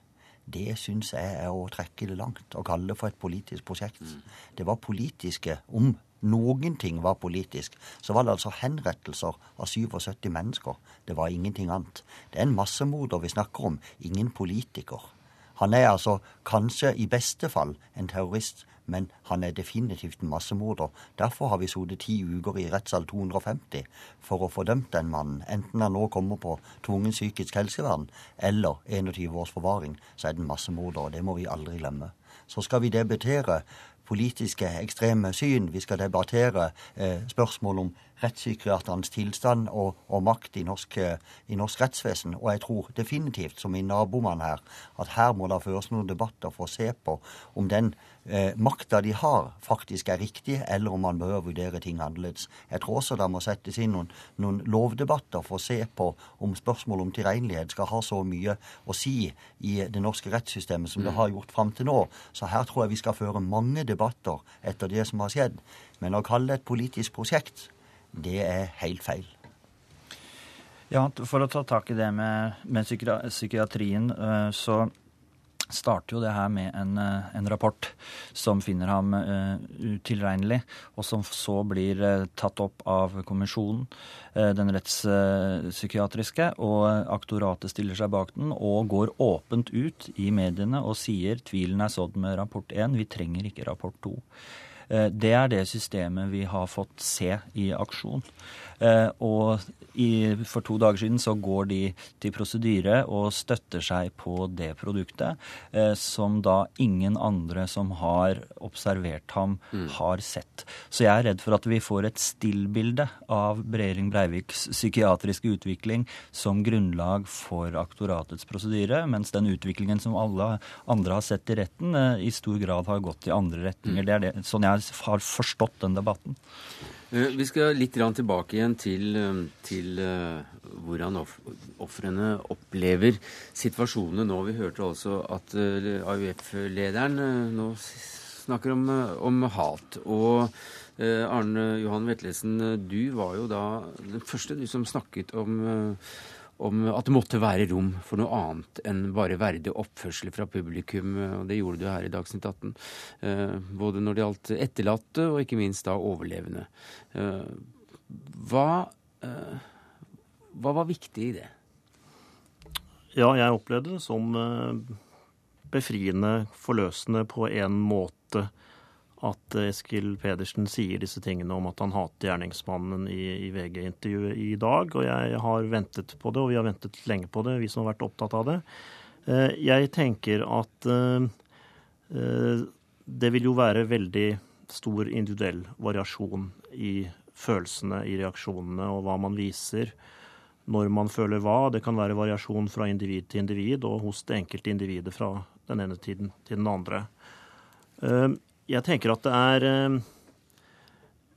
det syns jeg er å trekke det langt. Å kalle det for et politisk prosjekt. Mm. Det var politiske Om noen ting var politisk, så var det altså henrettelser av 77 mennesker. Det var ingenting annet. Det er en massemorder vi snakker om, ingen politiker. Han er altså kanskje i beste fall en terrorist, men han er definitivt en massemorder. Derfor har vi sittet ti uker i rettssal 250 for å få dømt den mannen. Enten han nå kommer på tvungen psykisk helsevern eller 21 års forvaring, så er det en massemorder. Og det må vi aldri glemme. Så skal vi debattere politiske ekstreme syn. Vi skal debattere eh, spørsmål om rettspsykiaterens tilstand og, og makt i norsk, i norsk, rettsvesen. Og jeg tror definitivt, som min nabomann her, at her må det føres noen debatter for å se på om den eh, makta de har, faktisk er riktig, eller om man bør vurdere ting annerledes. Jeg tror også det må settes inn noen, noen lovdebatter for å se på om spørsmålet om tilregnelighet skal ha så mye å si i det norske rettssystemet som det har gjort fram til nå. Så her tror jeg vi skal føre mange debatter etter det som har skjedd. Men å kalle det et politisk prosjekt det er helt feil. Ja, For å ta tak i det med, med psykiatrien, eh, så starter jo det her med en, eh, en rapport som finner ham uh, utilregnelig, og som så blir tatt opp av kommisjonen, den rettspsykiatriske, og aktoratet stiller seg bak den og går åpent ut i mediene og sier tvilen er sådd med rapport 1, vi trenger ikke rapport 2. Eh, det er det systemet vi har fått se i aksjon. Eh, og i, for to dager siden så går de til prosedyre og støtter seg på det produktet, eh, som da ingen andre som har observert ham, mm. har sett. Så jeg er redd for at vi får et stillbilde av Brering Breiviks psykiatriske utvikling som grunnlag for aktoratets prosedyre, mens den utviklingen som alle andre har sett i retten, i stor grad har gått i andre retninger. Mm. Det er det, sånn jeg har forstått den debatten. Eh, vi skal litt tilbake igjen til, eh, til uh, hvordan ofrene opplever situasjonene nå. Vi hørte altså at AUF-lederen nå snakker om, om hat. Og Arne Johan Vetlesen, du var jo da den første du som snakket om om at det måtte være rom for noe annet enn bare verdig oppførsel fra publikum. og Det gjorde du her i Dagsnytt 18. Eh, både når det gjaldt etterlatte, og ikke minst da overlevende. Eh, hva, eh, hva var viktig i det? Ja, jeg opplevde det som befriende, forløsende på en måte at Eskil Pedersen sier disse tingene om at han hater gjerningsmannen i, i VG-intervjuet i dag. Og jeg har ventet på det, og vi har ventet lenge på det, vi som har vært opptatt av det. Eh, jeg tenker at eh, eh, det vil jo være veldig stor individuell variasjon i følelsene, i reaksjonene og hva man viser når man føler hva. Det kan være variasjon fra individ til individ og hos det enkelte individet fra den ene tiden til den andre. Jeg tenker at det er eh,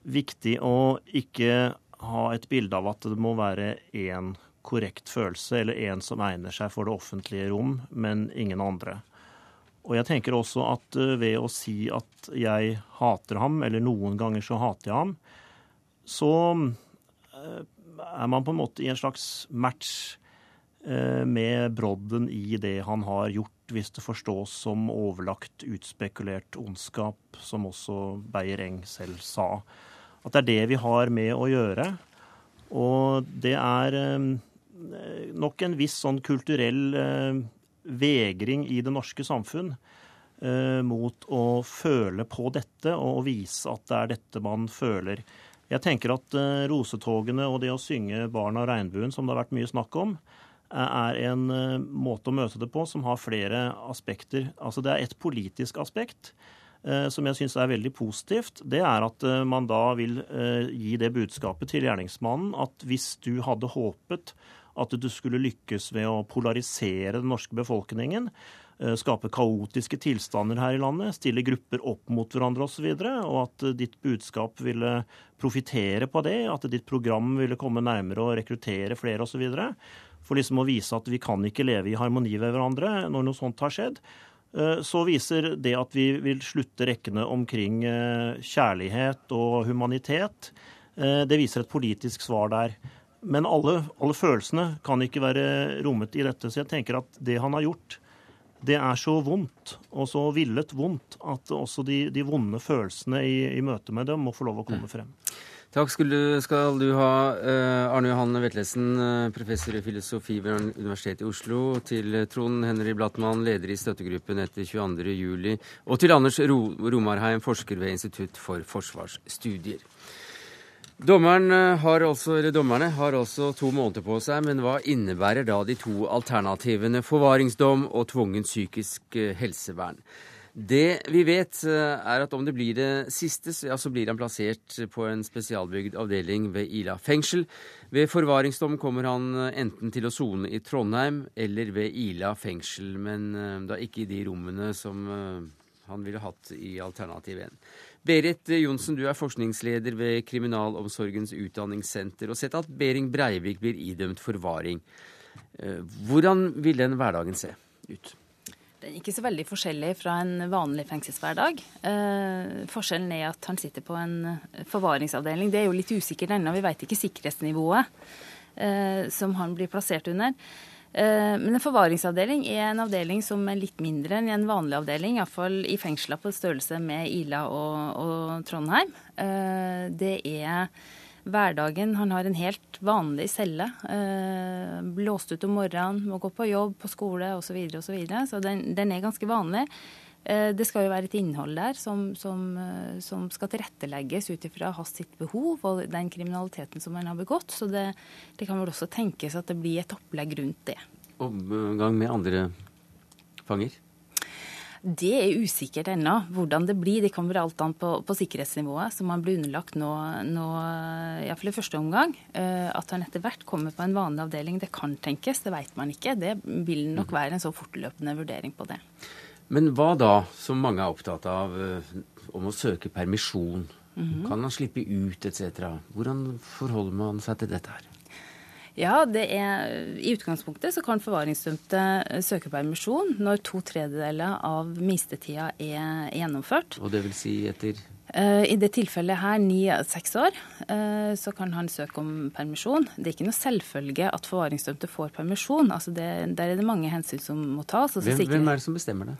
viktig å ikke ha et bilde av at det må være én korrekt følelse eller én som egner seg for det offentlige rom, men ingen andre. Og jeg tenker også at eh, ved å si at jeg hater ham, eller noen ganger så hater jeg ham, så eh, er man på en måte i en slags match med brodden i det han har gjort hvis det forstås som overlagt, utspekulert ondskap, som også Beyer-Eng selv sa. At det er det vi har med å gjøre. Og det er eh, nok en viss sånn kulturell eh, vegring i det norske samfunn eh, mot å føle på dette og vise at det er dette man føler. Jeg tenker at rosetogene og det å synge 'Barn av regnbuen', som det har vært mye snakk om, er en måte å møte det på som har flere aspekter. Altså Det er et politisk aspekt som jeg syns er veldig positivt. Det er at man da vil gi det budskapet til gjerningsmannen at hvis du hadde håpet at du skulle lykkes ved å polarisere den norske befolkningen, Eh, skape kaotiske tilstander her i landet, stille grupper opp mot hverandre osv., og, så og at eh, ditt budskap ville profitere på det, at ditt program ville komme nærmere og rekruttere flere osv. For liksom å vise at vi kan ikke leve i harmoni ved hverandre når noe sånt har skjedd. Eh, så viser det at vi vil slutte rekkene omkring kjærlighet og humanitet. Det viser et politisk svar der. Men alle, alle følelsene kan ikke være rommet i dette. Så jeg tenker at det han har gjort, det er så vondt, og så villet vondt, at også de, de vonde følelsene i, i, møte med dem må få lov å komme mm. frem. Takk skal du, skal du ha, uh, Arne Johan Vetlesen, uh, professor i filosofi ved Universitetet i Oslo, til Trond Henry Blattmann, leder i støttegruppen etter 22.07, og til Anders Romarheim, forsker ved Institutt for forsvarsstudier. Eh, har altså, dommerne har altså to måneder på seg, men hva innebærer da de to alternativene forvaringsdom og tvungent psykisk eh, helsevern? Det vi vet, eh, er at om det blir det siste, ja, så blir han plassert på en spesialbygd avdeling ved Ila fengsel. Ved forvaringsdom kommer han enten til å sone i Trondheim eller ved Ila fengsel, men da ikke i de rommene som han ville hatt i alternativ 1. Berit Johnsen, du er forskningsleder ved Kriminalomsorgens utdanningssenter og sett at Behring Breivik blir idømt forvaring. Eh, hvordan vil den hverdagen se ut? Ikke så veldig forskjellig fra en vanlig fengselshverdag. Eh, forskjellen er at han sitter på en forvaringsavdeling. Det er jo litt usikkert ennå. Vi vet ikke sikkerhetsnivået eh, som han blir plassert under. Eh, men en forvaringsavdeling er en avdeling som er litt mindre enn en vanlig avdeling. Iallfall i fengsla på størrelse med Ila og, og Trondheim. Eh, det er hverdagen. Han har en helt vanlig celle. Eh, blåst ut om morgenen, må gå på jobb, på skole osv. Så, videre, og så, videre. så den, den er ganske vanlig. Det skal jo være et innhold der som, som, som skal tilrettelegges ut ifra hans sitt behov og den kriminaliteten som han har begått. Så det, det, kan vel også tenkes at det blir et opplegg rundt det. Omgang med andre fanger? Det er usikkert ennå hvordan det blir. Det kommer alt an på, på sikkerhetsnivået som han blir underlagt nå, nå iallfall i første omgang. Eh, at han etter hvert kommer på en vanlig avdeling, det kan tenkes, det vet man ikke. Det vil nok mm. være en så fortløpende vurdering på det. Men hva da, som mange er opptatt av, eh, om å søke permisjon? Mm -hmm. Kan han slippe ut etc.? Hvordan forholder man seg til dette her? Ja, det er, I utgangspunktet så kan forvaringsdømte søke permisjon når to tredjedeler av minstetida er gjennomført. Og det vil si etter Eh, I det tilfellet her, ni av seks år, eh, så kan han søke om permisjon. Det er ikke noe selvfølge at forvaringsdømte får permisjon. Altså det, der er det mange hensyn som må tas. Hvem, hvem, er det som bestemmer det?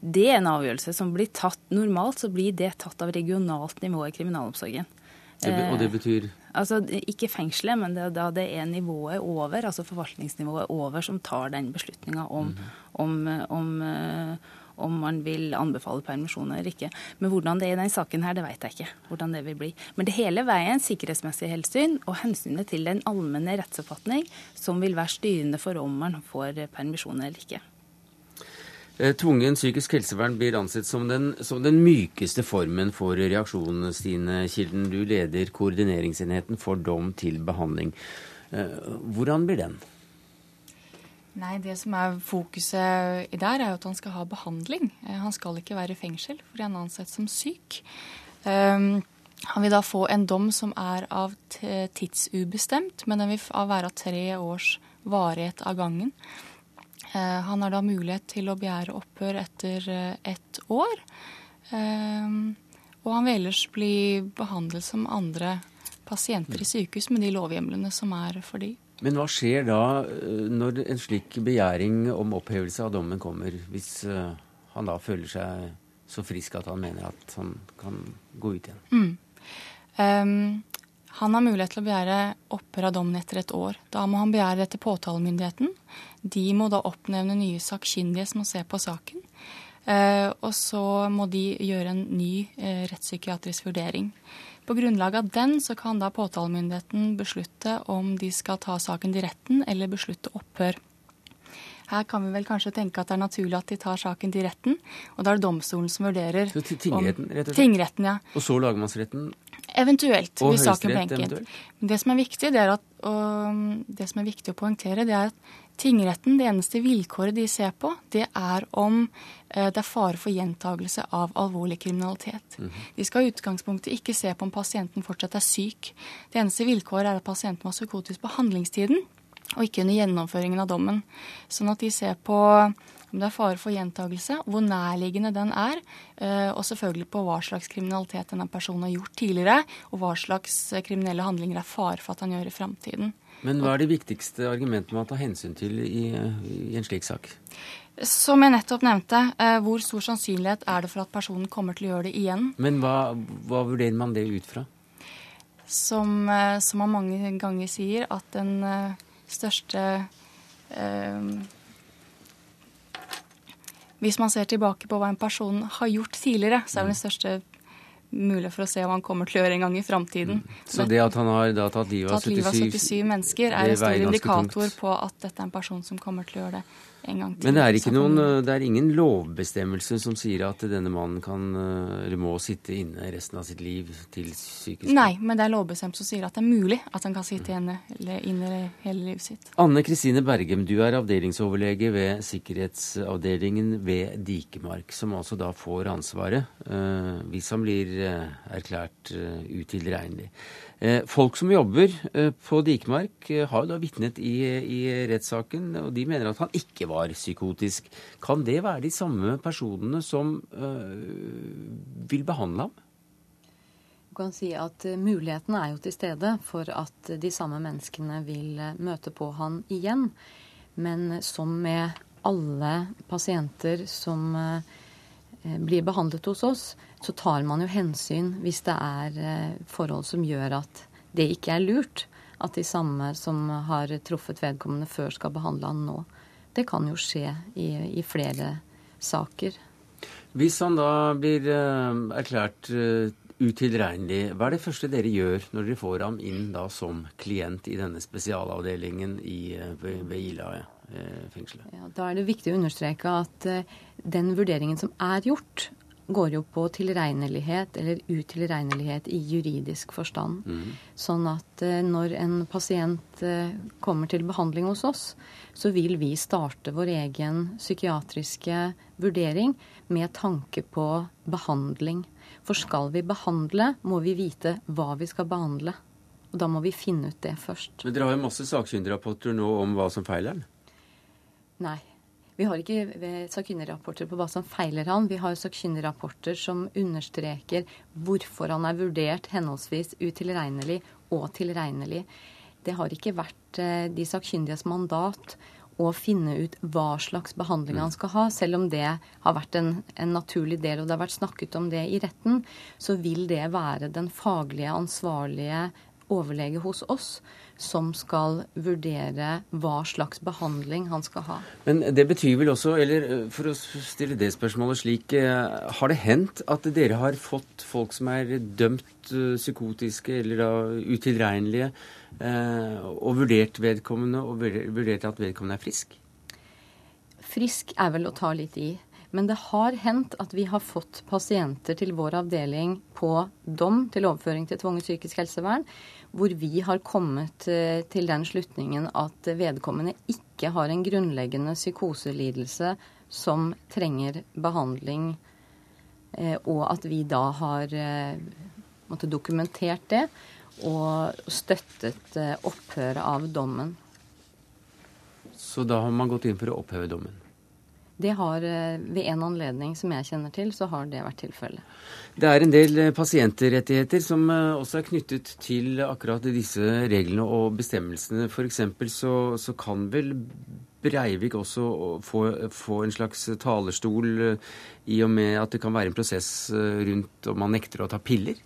Det er en avgjørelse som blir tatt Normalt så blir det tatt av regionalt nivå i kriminalomsorgen. Det, og det betyr? Eh, altså, Ikke fengselet, men det, da det er nivået over, altså forvaltningsnivået over, som tar den beslutninga om, mm. om, om, om man vil anbefale permisjon eller ikke. Men hvordan det er i denne saken her, det vet jeg ikke. hvordan det vil bli. Men det hele veien sikkerhetsmessig hensyn og hensynet til den allmenne rettsoppfatning som vil være styrende for om man får permisjon eller ikke. Eh, tvungen psykisk helsevern blir ansett som den, som den mykeste formen for reaksjon, Stine Kilden. Du leder koordineringsenheten for dom til behandling. Eh, hvordan blir den? Nei, Det som er fokuset der, er jo at han skal ha behandling. Eh, han skal ikke være i fengsel fordi han er ansett som syk. Um, han vil da få en dom som er av tidsubestemt, men den vil være av tre års varighet av gangen. Uh, han har da mulighet til å begjære opphør etter uh, ett år. Um, og han vil ellers bli behandlet som andre pasienter i sykehus med de lovhjemlene som er for de. Men hva skjer da eh, når en slik begjæring om opphevelse av dommen kommer, hvis eh, han da føler seg så frisk at han mener at han kan gå ut igjen? Mm. Um, han har mulighet til å begjære opphør av dommen etter et år. Da må han begjære det til påtalemyndigheten. De må da oppnevne nye sakkyndige som må se på saken. Uh, og så må de gjøre en ny uh, rettspsykiatrisk vurdering. På grunnlag av den så kan da påtalemyndigheten beslutte om de skal ta saken til retten eller beslutte opphør. Her kan vi vel kanskje tenke at det er naturlig at de tar saken til retten, og da er det domstolen som vurderer Så til tingretten, rett og slett? Tingretten, ja. Og så lagmannsretten? Eventuelt, Og hvis saken Høyesterett eventuelt? Men det som er viktig, det er at, det som er viktig å poengtere, det er at tingretten, det eneste vilkåret de ser på, det er om eh, det er fare for gjentagelse av alvorlig kriminalitet. De skal i utgangspunktet ikke se på om pasienten fortsatt er syk. Det eneste vilkåret er at pasienten var psykotisk på handlingstiden, og ikke under gjennomføringen av dommen. Sånn at de ser på om det er fare for gjentagelse, hvor nærliggende den er, eh, og selvfølgelig på hva slags kriminalitet denne personen har gjort tidligere, og hva slags eh, kriminelle handlinger er fare for at han gjør i framtiden. Men hva er de viktigste argumentene man tar hensyn til i, i en slik sak? Som jeg nettopp nevnte, eh, hvor stor sannsynlighet er det for at personen kommer til å gjøre det igjen? Men hva, hva vurderer man det ut fra? Som, som man mange ganger sier, at den største eh, Hvis man ser tilbake på hva en person har gjort tidligere, så er det den største mulighet for å se hva han kommer til å gjøre en gang i framtiden. Så det at han har tatt livet av Tatt livet av 77 77 mennesker er en stor indikator tungt. på at dette er en person som kommer til å gjøre det en gang til. Men det er, ikke noen, det er ingen lovbestemmelse som sier at denne mannen kan, eller må sitte inne resten av sitt liv til psykisk Nei, men det er lovbestemt som sier at det er mulig at han kan sitte inne eller inne hele livet sitt. Anne Kristine Bergem, du er avdelingsoverlege ved sikkerhetsavdelingen ved Dikemark, som altså da får ansvaret eh, hvis han blir eh, erklært eh, utilregnelig. Eh, folk som jobber eh, på Dikemark, eh, har jo da vitnet i, i rettssaken, og de mener at han ikke var psykotisk. Kan det være de samme personene som øh, vil behandle ham? Du kan si at Muligheten er jo til stede for at de samme menneskene vil møte på han igjen. Men som med alle pasienter som eh, blir behandlet hos oss, så tar man jo hensyn hvis det er eh, forhold som gjør at det ikke er lurt at de samme som har truffet vedkommende før, skal behandle han nå. Det kan jo skje i, i flere saker. Hvis han da blir eh, erklært eh, utilregnelig, hva er det første dere gjør når dere får ham inn da som klient i denne spesialavdelingen i, eh, ved, ved Ila eh, fengselet? Ja, da er det viktig å understreke at eh, den vurderingen som er gjort, går jo på tilregnelighet eller utilregnelighet i juridisk forstand. Sånn at eh, når en pasient eh, kommer til behandling hos oss, så vil vi starte vår egen psykiatriske vurdering med tanke på behandling. For skal vi behandle, må vi vite hva vi skal behandle. Og da må vi finne ut det først. Men dere har jo masse sakkyndigrapporter nå om hva som feiler han. Nei. Vi har ikke sakkyndigrapporter på hva som feiler han. Vi har sakkyndigrapporter som understreker hvorfor han er vurdert henholdsvis utilregnelig og tilregnelig. Det har ikke vært eh, de sakkyndiges mandat å finne ut hva slags behandling han skal ha. Selv om det har vært en, en naturlig del, og det har vært snakket om det i retten, så vil det være den faglige ansvarlige overlege hos oss som skal vurdere hva slags behandling han skal ha. Men det betyr vel også, eller eh, for å stille det spørsmålet slik, eh, har det hendt at dere har fått folk som er dømt eh, psykotiske eller da utilregnelige, og vurdert vedkommende og vurdert at vedkommende er frisk? Frisk er vel å ta litt i. Men det har hendt at vi har fått pasienter til vår avdeling på dom til overføring til tvunget psykisk helsevern, hvor vi har kommet eh, til den slutningen at vedkommende ikke har en grunnleggende psykoselidelse som trenger behandling, eh, og at vi da har eh, måtte dokumentert det og støttet opphøret av dommen. Så da har man gått inn for å oppheve dommen. Det har eh, ved en anledning som jeg kjenner til, så har det vært tilfellet. Det er en del eh, pasientrettigheter som eh, også er knyttet til akkurat disse reglene og bestemmelsene. F.eks. Så, så kan vel Breivik også få, få en slags talerstol i og med at det kan være en prosess rundt om man nekter å ta piller?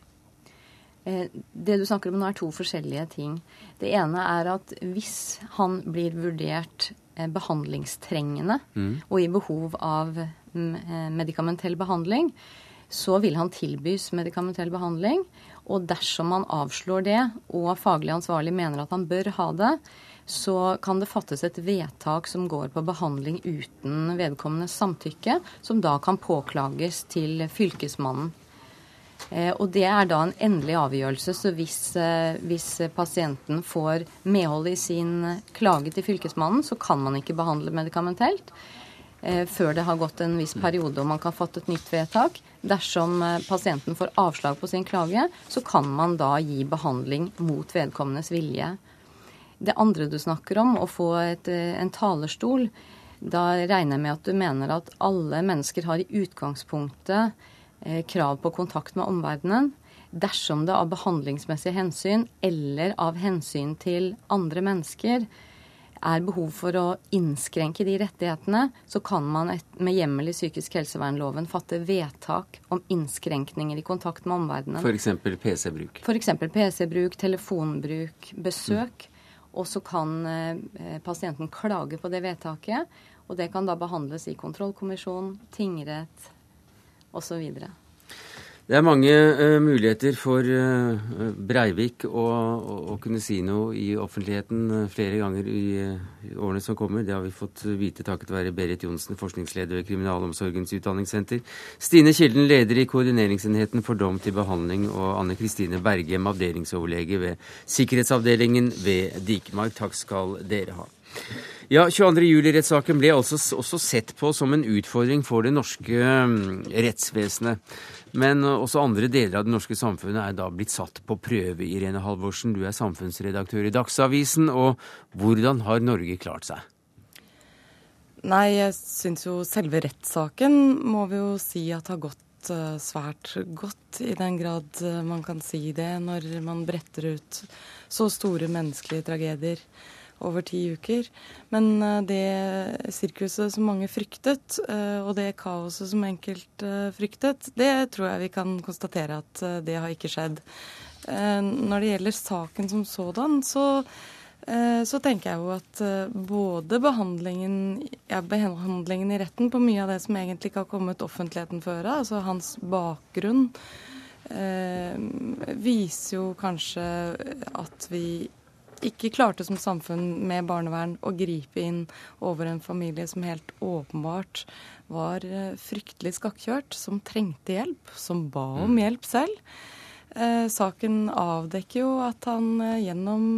Det du snakker om nå er to forskjellige ting. Det ene er at hvis han blir vurdert behandlingstrengende Mm. og i behov av mm, eh, medikamentell behandling, så vil han tilbys medikamentell behandling. Og dersom man avslår det, og faglig ansvarlig mener at han bør ha det, så kan det fattes et vedtak som går på behandling uten vedkommendes samtykke, som da kan påklages til Fylkesmannen. Eh, og det er da en endelig avgjørelse. Så hvis, eh, hvis, pasienten får medhold i sin klage til Fylkesmannen, så kan man ikke behandle medikamentelt eh, før det har gått en viss periode og man kan fatte et nytt vedtak. Dersom pasienten får avslag på sin klage, så kan man da gi behandling mot vedkommendes vilje. Det andre du snakker om, å få et, en talerstol, da regner jeg med at du mener at alle mennesker har i utgangspunktet krav på kontakt med omverdenen dersom det av behandlingsmessige hensyn eller av hensyn til andre mennesker er behov for å innskrenke de rettighetene, så kan man med hjemmel i psykisk helsevernloven fatte vedtak om innskrenkninger i kontakt med omverdenen. F.eks. PC-bruk? F.eks. PC-bruk, telefonbruk, besøk. Mm. Og så kan eh, pasienten klage på det vedtaket, og det kan da behandles i kontrollkommisjon, tingrett, osv. Det er mange uh, muligheter for uh, Breivik å, å, å, kunne si noe i offentligheten uh, flere ganger i, i, årene som kommer. Det har vi fått vite takket være Berit Johnsen, forskningsleder ved Kriminalomsorgens utdanningssenter, Stine Kilden, leder i koordineringsenheten for dom til behandling, og Anne Kristine Bergem, avdelingsoverlege ved sikkerhetsavdelingen ved Dikemark. Takk skal dere ha. Ja, 22. juli-rettssaken ble altså også sett på som en utfordring for det norske mm, rettsvesenet. Men også andre deler av det norske samfunnet er da blitt satt på prøve. Irene Halvorsen, du er samfunnsredaktør i Dagsavisen. Og hvordan har Norge klart seg? Nei, jeg syns jo selve rettssaken må vi jo si at har gått eh, svært godt, i den grad eh, man kan si det, når man bretter ut så store menneskelige tragedier over ti uker. Men eh, det sirkuset som mange fryktet, eh, og det kaoset som enkelt eh, fryktet, det tror jeg vi kan konstatere at det har ikke skjedd. Når det gjelder saken som sådan, så, så tenker jeg jo at både behandlingen, ja, behandlingen i retten på mye av det som egentlig ikke har kommet offentligheten før øre, altså hans bakgrunn, viser jo kanskje at vi ikke klarte som samfunn med barnevern å gripe inn over en familie som helt åpenbart var eh, fryktelig skakkjørt, som trengte hjelp, som ba om mm. hjelp selv. Eh, saken avdekker jo at han eh, gjennom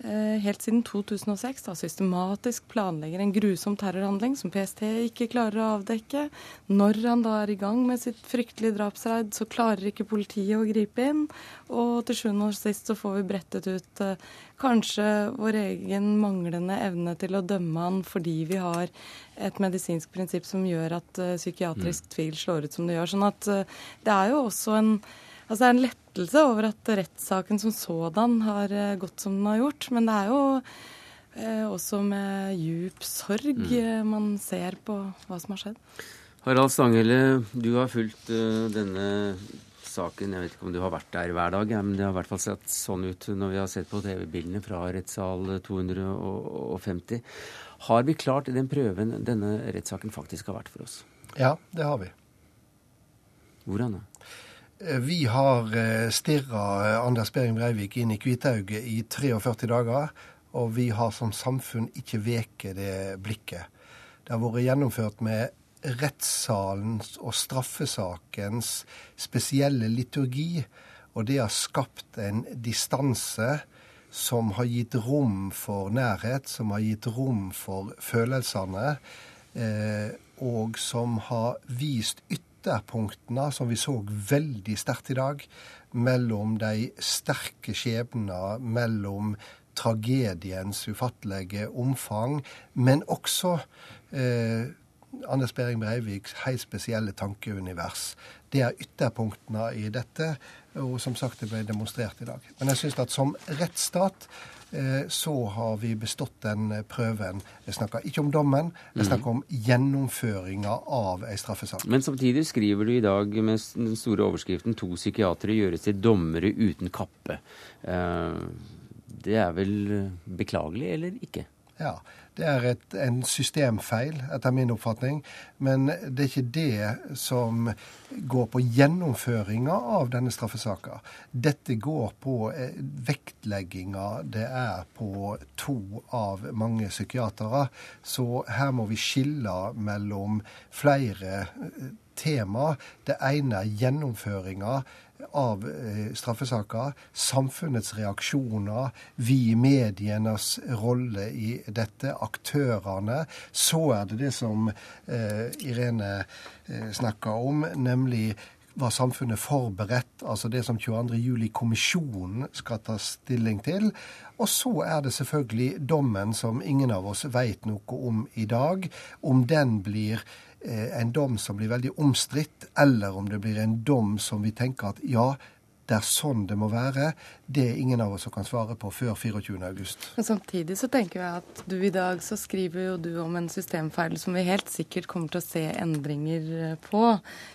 helt siden 2006 da, systematisk planlegger en grusom terrorhandling som PST ikke klarer å avdekke. Når han da er i gang med sitt fryktelige drapsreid, så klarer ikke politiet å gripe inn. Og til sjuende og sist så får vi brettet ut eh, kanskje vår egen manglende evne til å dømme han fordi vi har et medisinsk prinsipp som gjør at eh, psykiatrisk mm. tvil slår ut som det gjør. Sånn at eh, det er jo også en Altså, det er en lettelse over at rettssaken som sådan har eh, gått som den har gjort. Men det er jo eh, også med djup sorg mm. Eh, man ser på hva som har skjedd. Harald Stanghelle, du har fulgt uh, denne saken. Jeg vet ikke om du har vært der hver dag, ja, men det har i hvert fall sett sånn ut når vi har sett på TV-bildene fra rettssal 250. Har vi klart den prøven denne rettssaken faktisk har vært for oss? Ja, det har vi. Hvordan da? Eh, vi har eh, stirra eh, Anders Behring Breivik inn i Kvitauget i 43 dager, og vi har som samfunn ikke veket det blikket. Det har vært gjennomført med rettssalens og straffesakens spesielle liturgi, og det har skapt en distanse som har gitt rom for nærhet, som har gitt rom for følelsene, og som har vist ytterligere ytterpunktene som vi så veldig sterkt i dag, mellom de sterke skjebner, mellom tragediens ufattelige omfang, men også eh, Anders Behring Breiviks helt spesielle tankeunivers. Det er ytterpunktene i dette, og som sagt, det ble demonstrert i dag. Men jeg syns at som rettsstat Eh, så har vi bestått den eh, prøven. Jeg snakker ikke om dommen, jeg snakker om gjennomføringa av ei straffesak. Men samtidig skriver du i dag med den store overskriften 'To psykiatere gjøres til dommere uten kappe'. Eh, det er vel beklagelig, eller ikke? Ja, det er et, en systemfeil, etter min oppfatning. Men det er ikke det som går på gjennomføringa av denne straffesaka. Dette går på eh, vektlegginga det er på to av mange psykiatere. Så her må vi skille mellom flere eh, tema. Det ene er gjennomføringa av eh, straffesaker, samfunnets reaksjoner, vi medienes rolle i dette, aktørene. Så er det det som eh, Irene eh, snakka om, nemlig var samfunnet forberedt, altså det som 22.07-kommisjonen skal ta stilling til. Og så er det selvfølgelig dommen som ingen av oss veit noe om i dag. Om den blir en dom som blir veldig omstridt, eller om det blir en dom som vi tenker at ja, det er sånn det må være, det er ingen av oss som kan svare på før 24.8. Men samtidig så tenker jeg at du i dag så skriver jo du om en systemfeil som vi helt sikkert kommer til å se endringer eh, på.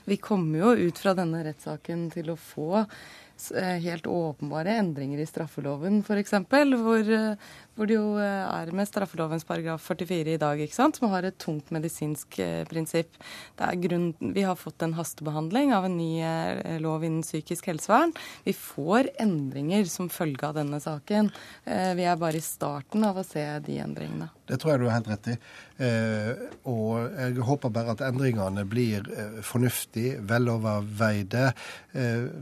Vi kommer jo ut fra denne rettssaken til å få eh, helt åpenbare endringer i straffeloven, f.eks. Hvor, hvor det jo eh, er med straffelovens paragraf 44 i dag, ikke sant, som har et tungt medisinsk eh, prinsipp. Grunn, vi har fått en hastebehandling av en ny eh, lov innen psykisk helsevern. Vi får endringer som følge av denne saken. Eh, vi er bare i starten av å se de endringene. Det tror jeg du har helt rett i. Og jeg håper bare at endringene blir eh, fornuftig, veloverveide.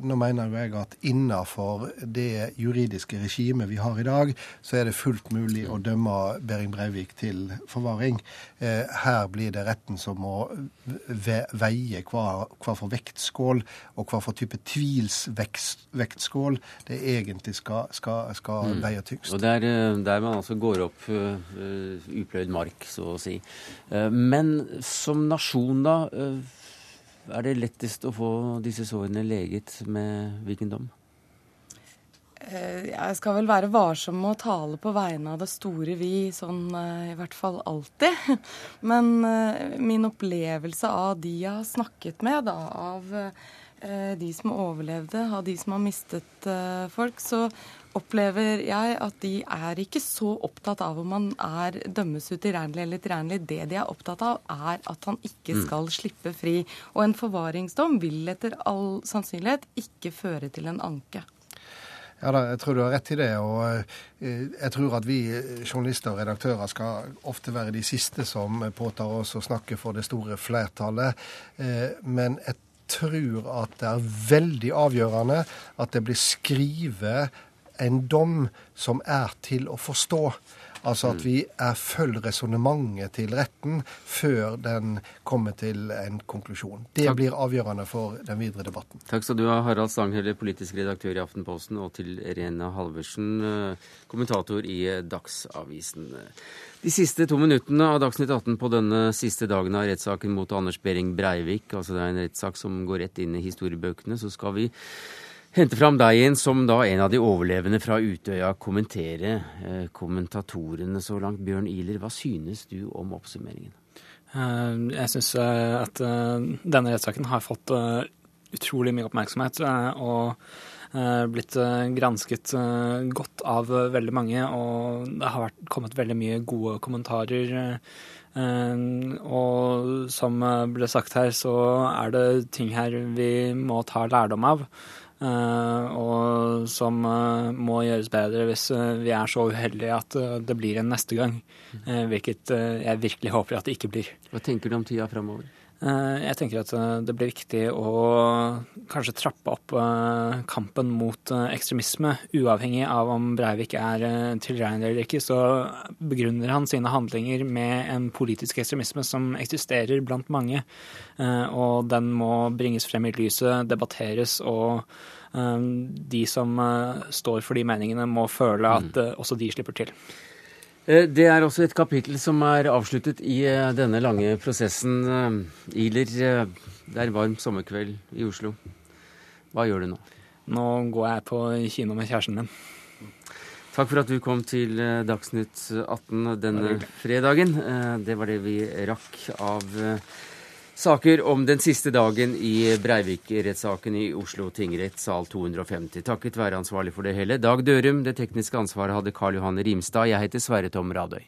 Nå mener jo jeg at innafor det juridiske regimet vi har i dag, så er det fullt mulig å dømme Behring Breivik til forvaring. Eh, her blir det retten som må veie hva, hva for vektskål og hva for type tvilsvektskål det egentlig skal, skal, skal mm. veie tyngst. Og det er eh, der man altså går opp uh, upløyd mark, så å si. Uh, men som nasjon, da, Uh, er det lettest å få disse sårene leget med hvilken dom? Eh, jeg skal vel være varsom med å tale på vegne av det store vi, sånn i hvert fall alltid. Men min opplevelse av de jeg har snakket med, da, av de som overlevde, av de som har mistet folk, så opplever jeg at de er ikke så opptatt av om han er dømmes utilregnelig eller tilregnelig. Det de er opptatt av, er at han ikke mm. skal mm. slippe fri. Og en forvaringsdom vil etter all sannsynlighet ikke føre til en anke. Ja da, jeg tror du har rett i det. Og eh, jeg tror at vi journalister og redaktører skal ofte være de siste som påtar oss å snakke for det store flertallet. Eh, men jeg tror at det er veldig avgjørende at det blir skrevet en dom som er til å forstå. Altså at mm. vi er følger resonnementet til retten før den kommer til en konklusjon. Det Takk. blir avgjørende for den videre debatten. Takk skal du ha, Harald Stanghelle, politisk redaktør i Aftenposten, og til Rena Halversen, eh, kommentator i Dagsavisen. De siste to minuttene av Dagsnytt 18 på denne siste dagen av rettssaken mot Anders Behring Breivik, altså det er en rettssak som går rett inn i historiebøkene, så skal vi hente fram deg igjen som da en av de overlevende fra Utøya kommentere eh, kommentatorene så langt. Bjørn Ihler, hva synes du om oppsummeringen? Eh, jeg syns eh, at eh, denne rettssaken har fått utrolig mye oppmerksomhet og blitt gransket godt av veldig mange. Og det har vært, kommet veldig mye gode kommentarer. Og som ble sagt her, så er det ting her vi må ta lærdom av. Eh, og som eh, må gjøres bedre hvis eh, vi er så uheldige at det blir en neste gang. Hvilket jeg virkelig håper at det ikke blir. Hva tenker du om tida framover? Jeg tenker at det blir viktig å kanskje trappe opp kampen mot ekstremisme. Uavhengig av om Breivik er tilregnelig eller ikke, så begrunner han sine handlinger med en politisk ekstremisme som eksisterer blant mange. Og den må bringes frem i lyset, debatteres og de som eh, står for de meningene, må føle at mm. eh, også de slipper til. Eh, det er også et kapittel som er avsluttet i denne lange prosessen. Iler, det er varm sommerkveld i Oslo. Hva gjør du nå? Nå går jeg på kino med kjæresten min. Takk for at du kom til Dagsnytt 18 denne fredagen. Det var det vi rakk av Saker om den siste dagen i Breivik-rettssaken i Oslo tingrett, sal 250. Takket være ansvarlig for det hele, Dag Dørum. Det tekniske ansvaret hadde Karl Johan Rimstad. Jeg heter Sverre Tom Radøy.